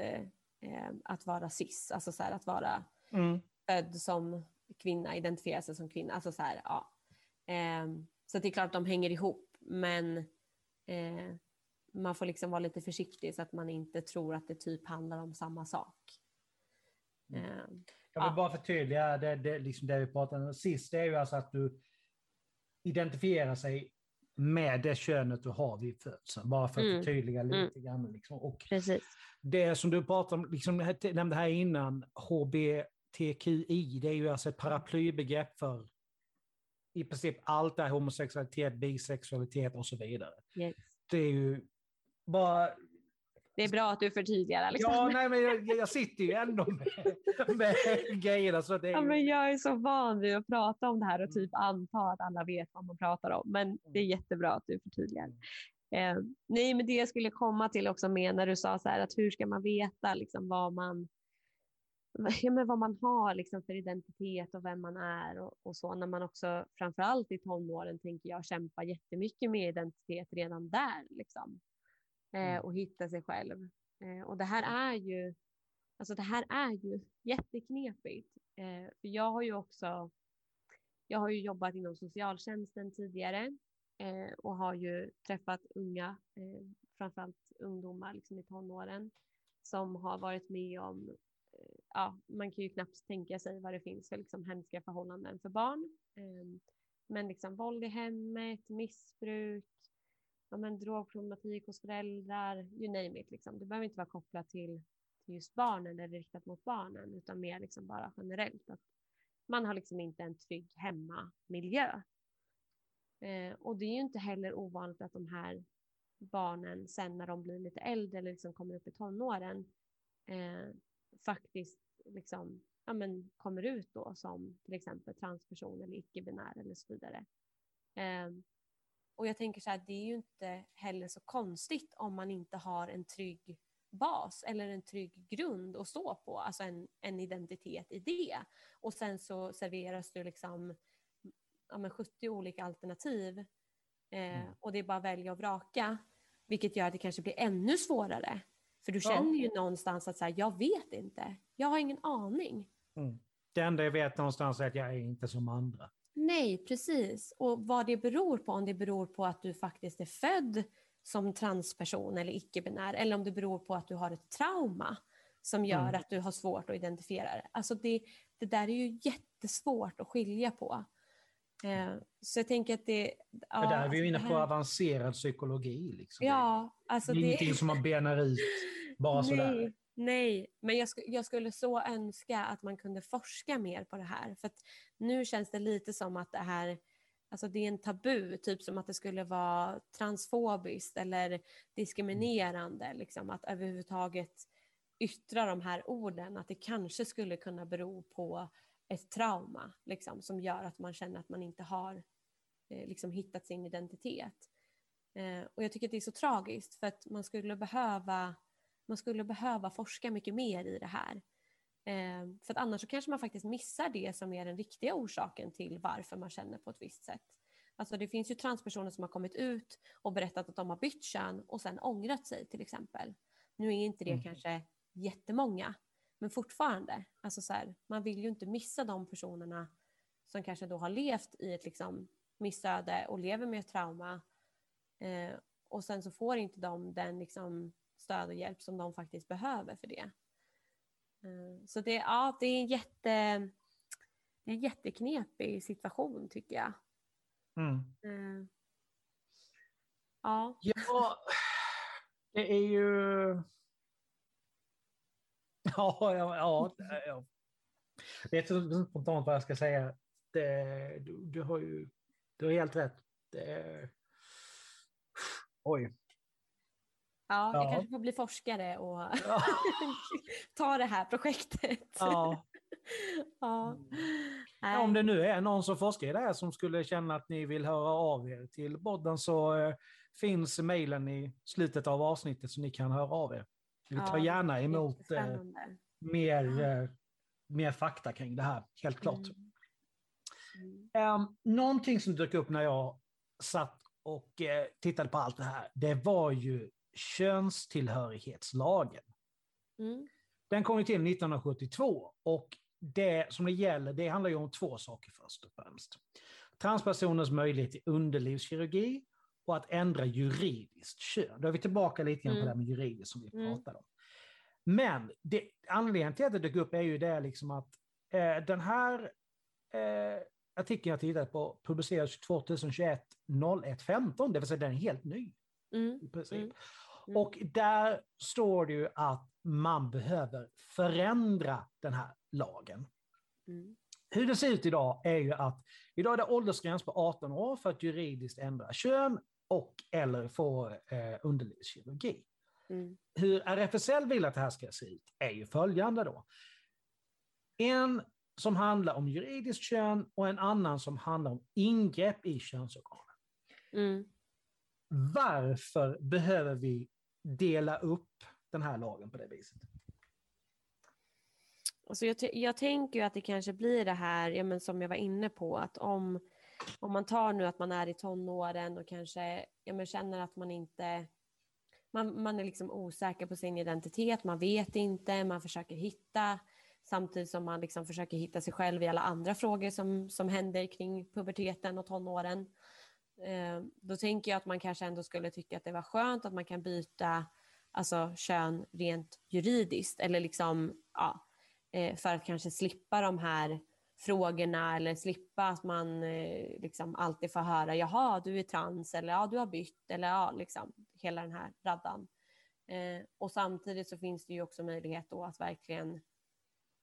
eh, att vara cis, alltså så här, att vara Mm. född som kvinna, identifiera sig som kvinna. Alltså så, här, ja. Ehm, så det är klart att de hänger ihop, men eh, man får liksom vara lite försiktig så att man inte tror att det typ handlar om samma sak. Mm. Ehm, Jag vill Ja. bara förtydliga det, det, liksom det vi pratade om sist. Det är ju alltså att du identifierar sig med det könet du har vid födseln. Bara för att Mm. förtydliga Mm. lite grann. Liksom. Och Precis. det som du pratade om, liksom, nämnde här innan, HBTQI, det är ju alltså ett paraplybegrepp för i princip allt det här homosexualitet, bisexualitet och så vidare. Yes. Det är ju bara Det är bra att du förtydligar Alexander. Ja, nej, men jag, jag sitter ju ändå med, med grejerna. Så det är Ja, men jag är så van vid att prata om det här och typ anta att alla vet vad man pratar om. Men det är jättebra att du förtydligar. Eh, nej, men det jag skulle komma till också med när du sa så här att hur ska man veta liksom vad man ja, men vad man har liksom för identitet och vem man är och, och så när man också framförallt i tonåren tänker jag kämpar jättemycket med identitet redan där liksom eh, Mm. och hitta sig själv. Eh, och det här är ju Alltså det här är ju jätteknepigt. Eh, för jag har ju också jag har ju jobbat inom socialtjänsten tidigare eh, och har ju träffat unga, eh, framförallt ungdomar liksom i tonåren, som har varit med om, eh, ja, man kan ju knappt tänka sig vad det finns för liksom, hemska förhållanden för barn. Eh, men liksom våld i hemmet, missbruk, ja, men drogproblematik hos föräldrar, you name it. Liksom. Det behöver inte vara kopplat till, till just barnen eller riktat mot barnen, utan mer liksom bara generellt. Att man har liksom inte en trygg hemmamiljö. Eh, och det är ju inte heller ovanligt att de här barnen sen när de blir lite äldre eller liksom kommer upp i tonåren eh, faktiskt liksom, ja, men kommer ut då som till exempel transperson eller icke-binär eller så vidare. Eh, och jag tänker så här, det är ju inte heller så konstigt om man inte har en trygg bas eller en trygg grund att stå på, alltså en, en identitet i det. Och sen så serveras du liksom ja, men 70 olika alternativ eh, Mm. och det är bara att välja och vraka. Vilket gör att det kanske blir ännu svårare. För du Ja. känner ju någonstans att så här, jag vet inte, jag har ingen aning. Mm. Det enda jag vet någonstans är att jag är inte som andra. Nej, precis. Och vad det beror på, om det beror på att du faktiskt är född som transperson eller icke-binär eller om det beror på att du har ett trauma som gör Mm. att du har svårt att identifiera det. Alltså det, det där är ju jättesvårt att skilja på. Eh, så jag tänker att det... Ja, För där är vi ju alltså inne det på avancerad psykologi. Liksom. Ja, alltså det är det... ingenting som man benar ut bara sådär. Nej, men jag, sk- jag skulle så önska att man kunde forska mer på det här. För att nu känns det lite som att det här, alltså det är en tabu, typ som att det skulle vara transfobiskt eller diskriminerande, liksom, att överhuvudtaget yttra de här orden, att det kanske skulle kunna bero på ett trauma liksom, som gör att man känner att man inte har eh, liksom, hittat sin identitet. Eh, och jag tycker att det är så tragiskt för att man skulle behöva man skulle behöva forska mycket mer i det här. Eh, för att annars så kanske man faktiskt missar det som är den riktiga orsaken till varför man känner på ett visst sätt. Alltså det finns ju transpersoner som har kommit ut och berättat att de har bytt kön och sen ångrat sig till exempel. Nu är inte det Mm. kanske jättemånga, men fortfarande. Alltså så här, man vill ju inte missa de personerna som kanske då har levt i ett liksom missöde och lever med ett trauma. Eh, och sen så får inte de den liksom stöd och hjälp som de faktiskt behöver för det. Eh, Så det, ja, det är en jätte, det är en jätteknepig situation tycker jag. Mm. Eh, Ja, Ja, det är ju... Ja, ja, ja. ja. Jag vet inte spontant vad jag ska säga. Det, du, du har ju du har helt rätt. Det, oj. Ja, jag Ja. kanske får bli forskare och Ja. ta det här projektet. Ja. Ja. Ja, Om det nu är någon som forskar i det här som skulle känna att ni vill höra av er till podden så eh, finns mejlen i slutet av avsnittet så ni kan höra av er. Vi tar gärna emot eh, mer, eh, mer fakta kring det här, helt klart. Mm. Mm. Um, någonting som dök upp när jag satt och eh, tittade på allt det här, det var ju könstillhörighetslagen. Mm. Den kom ju till 1972 och det som det gäller, det handlar ju om två saker först och främst. Transpersoners möjlighet till underlivskirurgi och att ändra juridiskt kön. Då är vi tillbaka lite grann på Mm. det här med juridiskt som vi Mm. pratade om. Men det, anledningen till att det dök upp är ju det liksom att eh, den här eh, artikeln jag tittade på publicerades 2021 01 15, det vill säga den är helt ny Mm. i princip. Mm. Mm. Och där står det ju att man behöver förändra den här lagen. Mm. Hur det ser ut idag är ju att idag är det åldersgräns på 18 år för att juridiskt ändra kön och eller få eh, underlivskirurgi. Mm. Hur RFSL vill att det här ska se ut är ju följande då. En som handlar om juridiskt kön och en annan som handlar om ingrepp i könsorganen. Mm. Varför behöver vi dela upp den här lagen på det viset? Alltså jag, jag tänker ju att det kanske blir det här ja, men som jag var inne på, att om, om man tar nu att man är i tonåren och kanske ja, men känner att man inte man, man är liksom osäker på sin identitet, man vet inte, man försöker hitta samtidigt som man liksom försöker hitta sig själv i alla andra frågor som, som händer kring puberteten och tonåren. Eh, då tänker jag att man kanske ändå skulle tycka att det var skönt att man kan byta alltså, kön rent juridiskt eller liksom, ja, eh, för att kanske slippa de här frågorna eller slippa att man eh, liksom alltid får höra jaha du är trans eller ja du har bytt eller ja liksom hela den här raddan. Eh, och samtidigt så finns det ju också möjlighet då att verkligen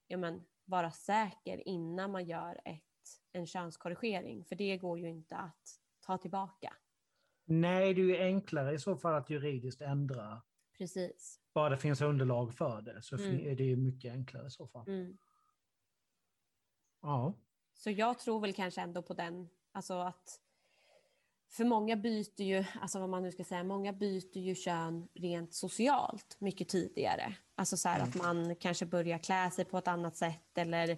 ja, men, vara säker innan man gör ett, en könskorrigering för det går ju inte att ta tillbaka. Nej, det är ju enklare i så fall att juridiskt ändra. Precis. Bara det finns underlag för det så Mm. är det ju mycket enklare i så fall. Mm. Ja. Så jag tror väl kanske ändå på den, alltså att för många byter ju, alltså vad man nu ska säga, många byter ju kön rent socialt mycket tidigare. Alltså så här Mm. att man kanske börjar klä sig på ett annat sätt eller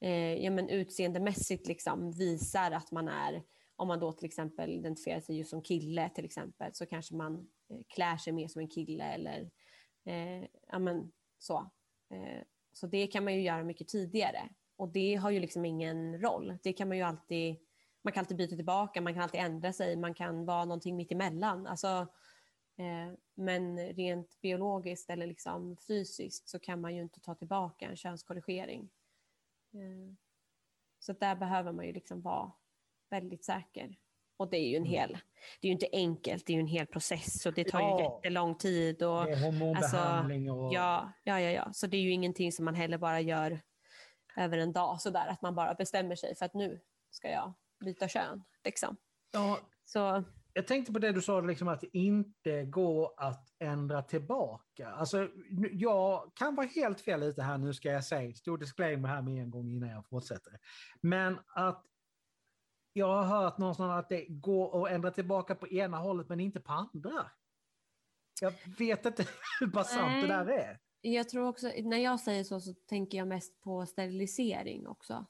eh, ja, men utseendemässigt liksom visar att man är, om man då till exempel identifierar sig just som kille till exempel, så kanske man eh, klär sig mer som en kille eller eh, ja, men, så. Eh, så det kan man ju göra mycket tidigare och det har ju liksom ingen roll. Det kan man ju alltid, man kan alltid byta tillbaka, man kan alltid ändra sig, man kan vara någonting mitt emellan. Alltså, eh, men rent biologiskt eller liksom fysiskt så kan man ju inte ta tillbaka en könskorrigering. Eh, så där behöver man ju liksom vara väldigt säker. Och det är ju en Mm. hel, det är ju inte enkelt, det är ju en hel process och det tar Ja. ju jättelång tid. Och, Det är hormonbehandling och... Ja, ja, ja, ja. Så det är ju ingenting som man heller bara gör över en dag sådär, att man bara bestämmer sig för att nu ska jag byta kön. Liksom. Ja, Så jag tänkte på det du sa, liksom att det inte går att ändra tillbaka. Alltså, jag kan vara helt fel ute här, nu ska jag säga. Stor disclaimer här med en gång innan jag fortsätter. Men att jag har hört någonstans att det går att ändra tillbaka på ena hållet men inte på andra. Jag vet inte hur pass sant det där är. jag tror också, när jag säger så så tänker jag mest på sterilisering också.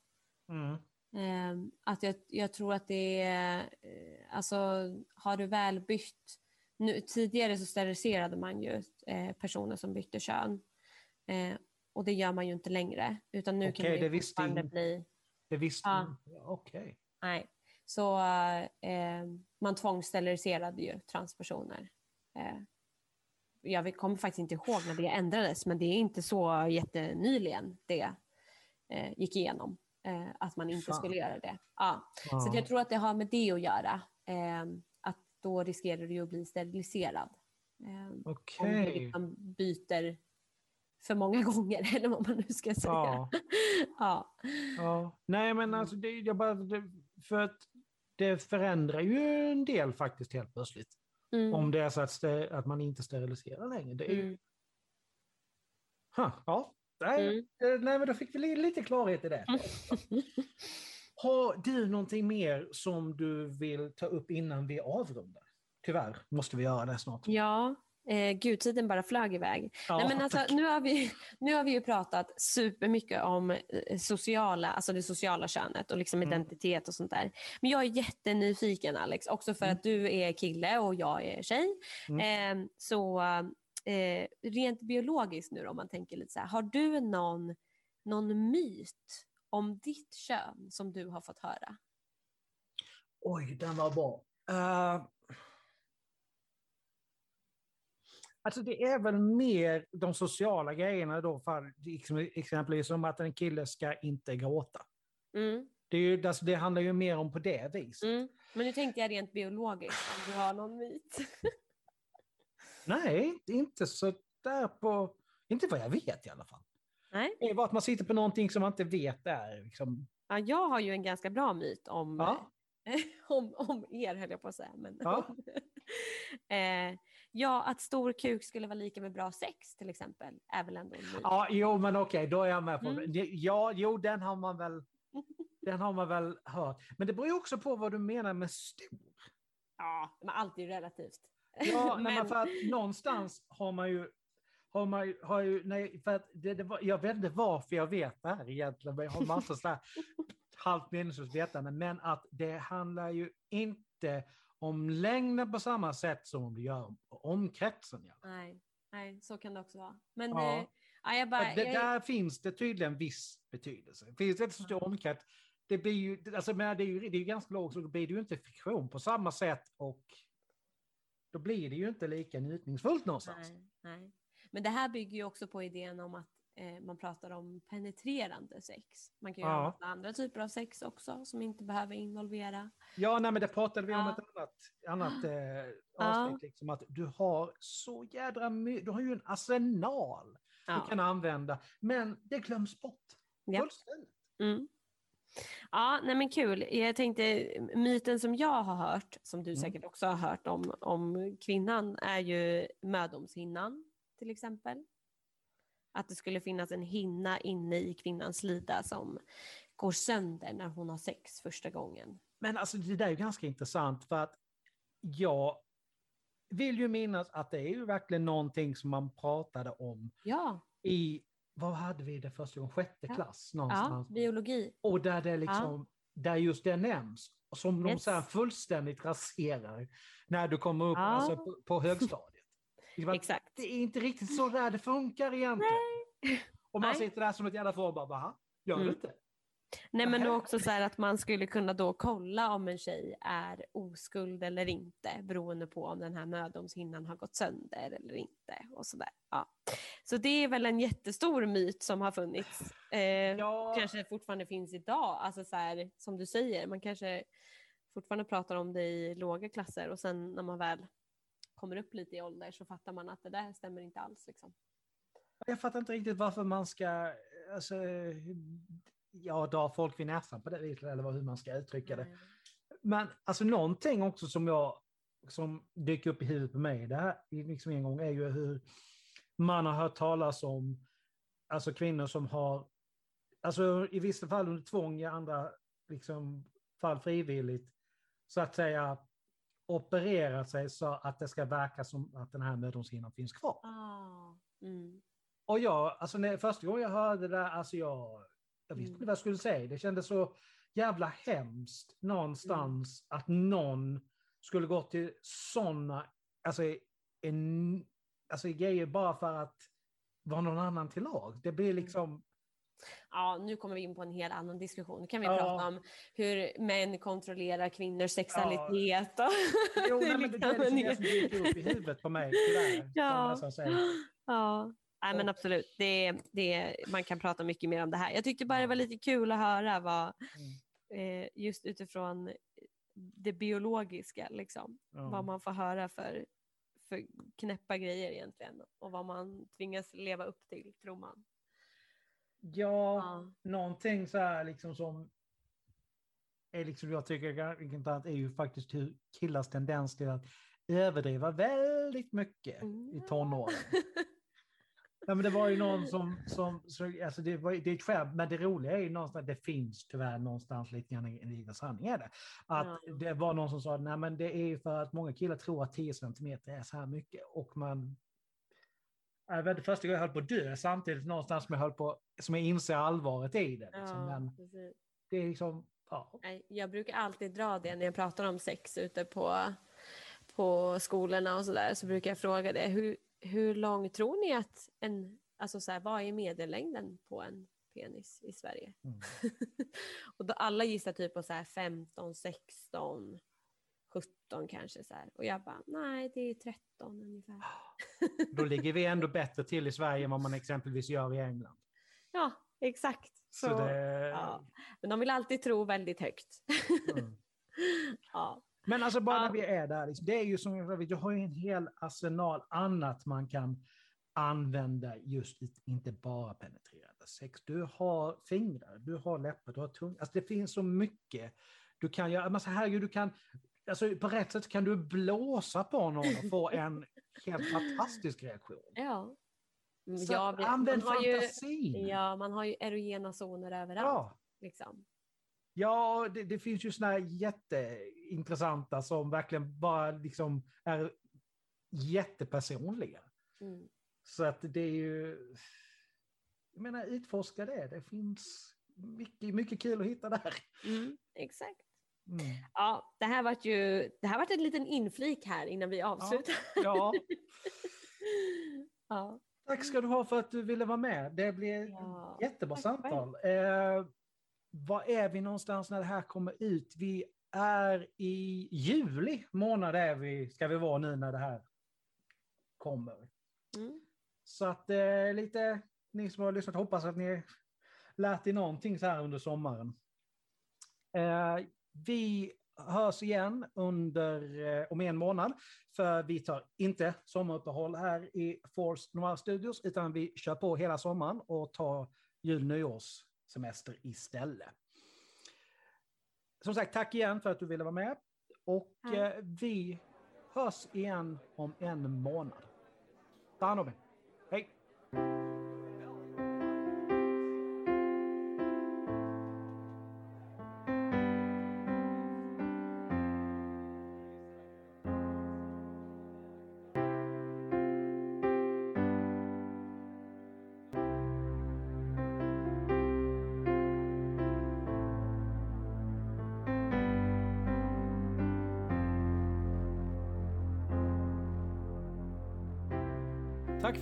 Mm. Ehm, att jag, jag tror att det är, eh, alltså har du väl bytt, nu, tidigare så steriliserade man ju eh, personer som bytte kön. Eh, och det gör man ju inte längre, utan nu kan Okej, man det visste fortfarande bli Det visste Ja. Okej. Nej. Så eh, man tvångssteriliserade ju transpersoner. Eh, jag kommer faktiskt inte ihåg när det ändrades, men det är inte så jättenyligen det eh, gick igenom. Eh, att man inte Fan. skulle göra det. Ja. Så Ja. att jag tror att det har med det att göra. Eh, att då riskerar du att bli steriliserad. Eh, om du liksom byter för många gånger, eller vad man nu ska säga. Ja. ja. Ja. Nej, men alltså, det, jag bara, det, för att det förändrar ju en del faktiskt helt plötsligt. Mm. Om det är så att, att man inte steriliserar längre. Det är ju... Mm. Huh, ja. Nej, Mm. eh, nej, men då fick vi li- lite klarhet i det. Har du någonting mer som du vill ta upp innan vi avrundar? Tyvärr måste vi göra det snart. Ja, eh, gud tiden bara flög iväg. Ja, Nej, men alltså, nu, har vi, nu har vi ju pratat supermycket om eh, sociala, alltså det sociala könet och liksom Mm. identitet och sånt där. Men jag är jättenyfiken Alex, också för Mm. att du är kille och jag är tjej. Mm. Eh, så eh, rent biologiskt nu då, om man tänker lite så här, har du någon, någon myt om ditt kön som du har fått höra? Oj, den var bra. Uh, alltså det är väl mer de sociala grejerna då, för, liksom, exempelvis som att en kille ska inte gråta. Mm, Det, är ju, alltså, det handlar ju mer om på det viset. mm. Men nu tänkte jag rent biologiskt, om du har någon myt. Nej, inte så där på... Inte vad jag vet i alla fall. Nej. Det är bara att man sitter på någonting som man inte vet är. Liksom, Ja, jag har ju en ganska bra myt om, ja, om, om er, höll jag på att säga. Men Ja. eh, ja, att stor kuk skulle vara lika med bra sex till exempel, är väl ändå myt. ja, jo men okej, då är jag med på Mm. det. Ja, jo, den har man väl... Den har man väl hört. Men det beror ju också på vad du menar med stor. Ja, men allt är ju relativt. Ja, men för att någonstans har man ju... Har man har ju nej, för att det, det var, jag vet inte varför jag vet det här egentligen, men jag har massor sådär halvt meningslöst vetande, men att det handlar ju inte om längden på samma sätt som det gör på omkretsen. Ja. Nej, nej, så kan det också vara. Men Ja. eh, ja, jag bara... det, jag, där finns det tydligen viss betydelse. Finns det inte så stor omkrets, det blir ju, alltså, men det är ju, det är ganska lågt, så då blir det ju inte friktion på samma sätt och då blir det ju inte lika njutningsfullt någonstans. nej, nej. Men det här bygger ju också på idén om att eh, man pratar om penetrerande sex. Man kan ju Ja. ha andra typer av sex också som inte behöver involvera. Ja, nej, men det pratade vi om Ja. ett annat, annat eh, Ja. avsnitt. Liksom, att du har så jädra my- du har ju en arsenal Ja. du kan använda, men det glöms bort. Ja. Fullständigt. Mm. Ja, nej men kul. Jag tänkte, myten som jag har hört, som du Mm. säkert också har hört om, om kvinnan, är ju mödomshinnan till exempel. Att det skulle finnas en hinna inne i kvinnans lida som går sönder när hon har sex första gången. Men alltså det där är ju ganska intressant för att jag vill ju minnas att det är ju verkligen någonting som man pratade om Ja, i vad hade vi det första gången? Sjätte Ja. klass Ja, någonstans. biologi. Och där det liksom, där just det nämns. Som de Yes. så här fullständigt raserar när du kommer upp Ja. alltså, på, på högstadiet. Liksom Exakt. Det är inte riktigt så där det funkar egentligen. Och man Nej. sitter där som ett jävla får och bara, va? Gör Mm. det inte? Nej men då också så här att man skulle kunna då kolla om en tjej är oskuld eller inte beroende på om den här mödomshinnan har gått sönder eller inte. Och så, där. Ja. så det är väl en jättestor myt som har funnits. Eh, Ja, Kanske fortfarande finns idag. Alltså så här, som du säger, man kanske fortfarande pratar om det i låga klasser och sen när man väl kommer upp lite i ålder så fattar man att det där stämmer inte alls. Liksom. jag fattar inte riktigt varför man ska alltså, ja, dra folk vid näsan på det viset, eller hur man ska uttrycka det. Nej. Men alltså någonting också som jag som dyker upp i huvudet på mig, det här liksom en gång är ju hur man har hört talas om alltså kvinnor som har, alltså i vissa fall under tvång, i andra liksom fall frivilligt, så att säga opererat sig så att det ska verka som att den här mödomshinnan finns kvar. Ah. Mm. Och jag, alltså när, första gången jag hörde det där, alltså jag, jag visste Mm. inte vad jag skulle säga. Det kändes så jävla hemskt någonstans Mm. att någon skulle gå till sådana, alltså, en, alltså grejer bara för att vara någon annan till lag. Det Mm. blir liksom, Ja, nu kommer vi in på en helt annan diskussion. Nu kan vi Ja. prata om hur män kontrollerar kvinnors sexualitet. Och jo, nej, men det, det är liksom det som dyker upp i huvudet på mig, tyvärr. Ja. Ja, Nej, men absolut. Det, det, man kan prata mycket mer om det här. Jag tyckte bara det var lite kul att höra vad, Mm. eh, just utifrån det biologiska, liksom, Ja. vad man får höra för, för knäppa grejer egentligen och vad man tvingas leva upp till, tror man. Ja, Ja. någonting så här liksom som är liksom jag tycker är intressant är ju faktiskt hur killars tendens till att överdriva väldigt mycket i tonåren. Ja, men det var ju någon som, som, som alltså det, var, det är ett skämt, men det roliga är ju någonstans, det finns tyvärr någonstans lite grann en liten sanning är det. Att Ja. det var någon som sa, nej men det är ju för att många killar tror att 10 centimeter är så här mycket och man jag vet, inte, första gången jag höll på att dö samtidigt någonstans som jag höll på, som jag inser allvaret i det. Liksom. Ja, Men precis. det är liksom, ja. Jag brukar alltid dra det när jag pratar om sex ute på, på skolorna och sådär. Så brukar jag fråga det. Hur, hur lång tror ni att en, alltså så här, vad är medellängden på en penis i Sverige? Mm. och då alla gissar typ på så här 15, 16, 17 kanske så här. Och jag bara, nej det är 13 ungefär. Då ligger vi ändå bättre till i Sverige än vad man exempelvis gör i England. Ja, exakt. Så, Så, det, ja. Men de vill alltid tro väldigt högt. mm. ja. Men alltså bara när vi är där, liksom, det är ju som jag vet, du har ju en hel arsenal annat man kan använda just inte bara penetrerande sex. Du har fingrar, du har läppar, du har tunga. Alltså det finns så mycket du kan göra. Men så herregud, du kan, alltså på rätt sätt kan du blåsa på någon och få en helt fantastisk reaktion. Ja. Mm, Så ja, vi- använd man har ju, fantasin. Ja, man har ju erogena zoner överallt. Ja. Liksom. Ja, det, det finns ju såna här jätteintressanta som verkligen bara liksom är jättepersonliga. Mm. Så att det är ju... Jag menar, utforska det. Det finns mycket, mycket kul att hitta där. Mm, exakt. Mm. Ja, det här vart ju det här vart en liten inflik här innan vi avslutar. Ja, Ja. tack ska du ha för att du ville vara med. Det blir Ja, jättebra tack samtal. Eh, var är vi någonstans när det här kommer ut? Vi är i juli månad är vi, ska vi vara nu när det här kommer. Mm. Så att eh, lite, ni som har lyssnat, hoppas att ni lärt er någonting så här under sommaren. Eh, vi hörs igen under, eh, om en månad, för vi tar inte sommaruppehåll här i Force Noir Studios, utan vi kör på hela sommaren och tar jul nyårssemester istället. Som sagt, tack igen för att du ville vara med. Och Tack. eh, vi hörs igen om en månad. Ta hand om er. Hej!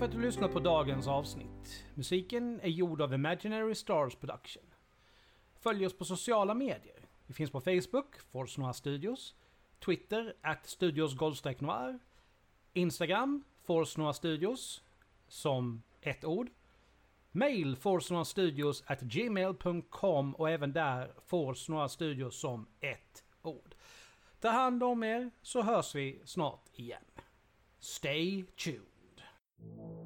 För att du lyssnat på dagens avsnitt. Musiken är gjord av Imaginary Stars Production. Följ oss på sociala medier. Vi finns på Facebook, Force Noir Studios, Twitter, at Studios Noir, Instagram, Force Noir Studios, som ett ord. Mail forcenoirstudios at gmail.com och även där Force Noir Studios som ett ord. Ta hand om er så hörs vi snart igen. Stay tuned. Thank you.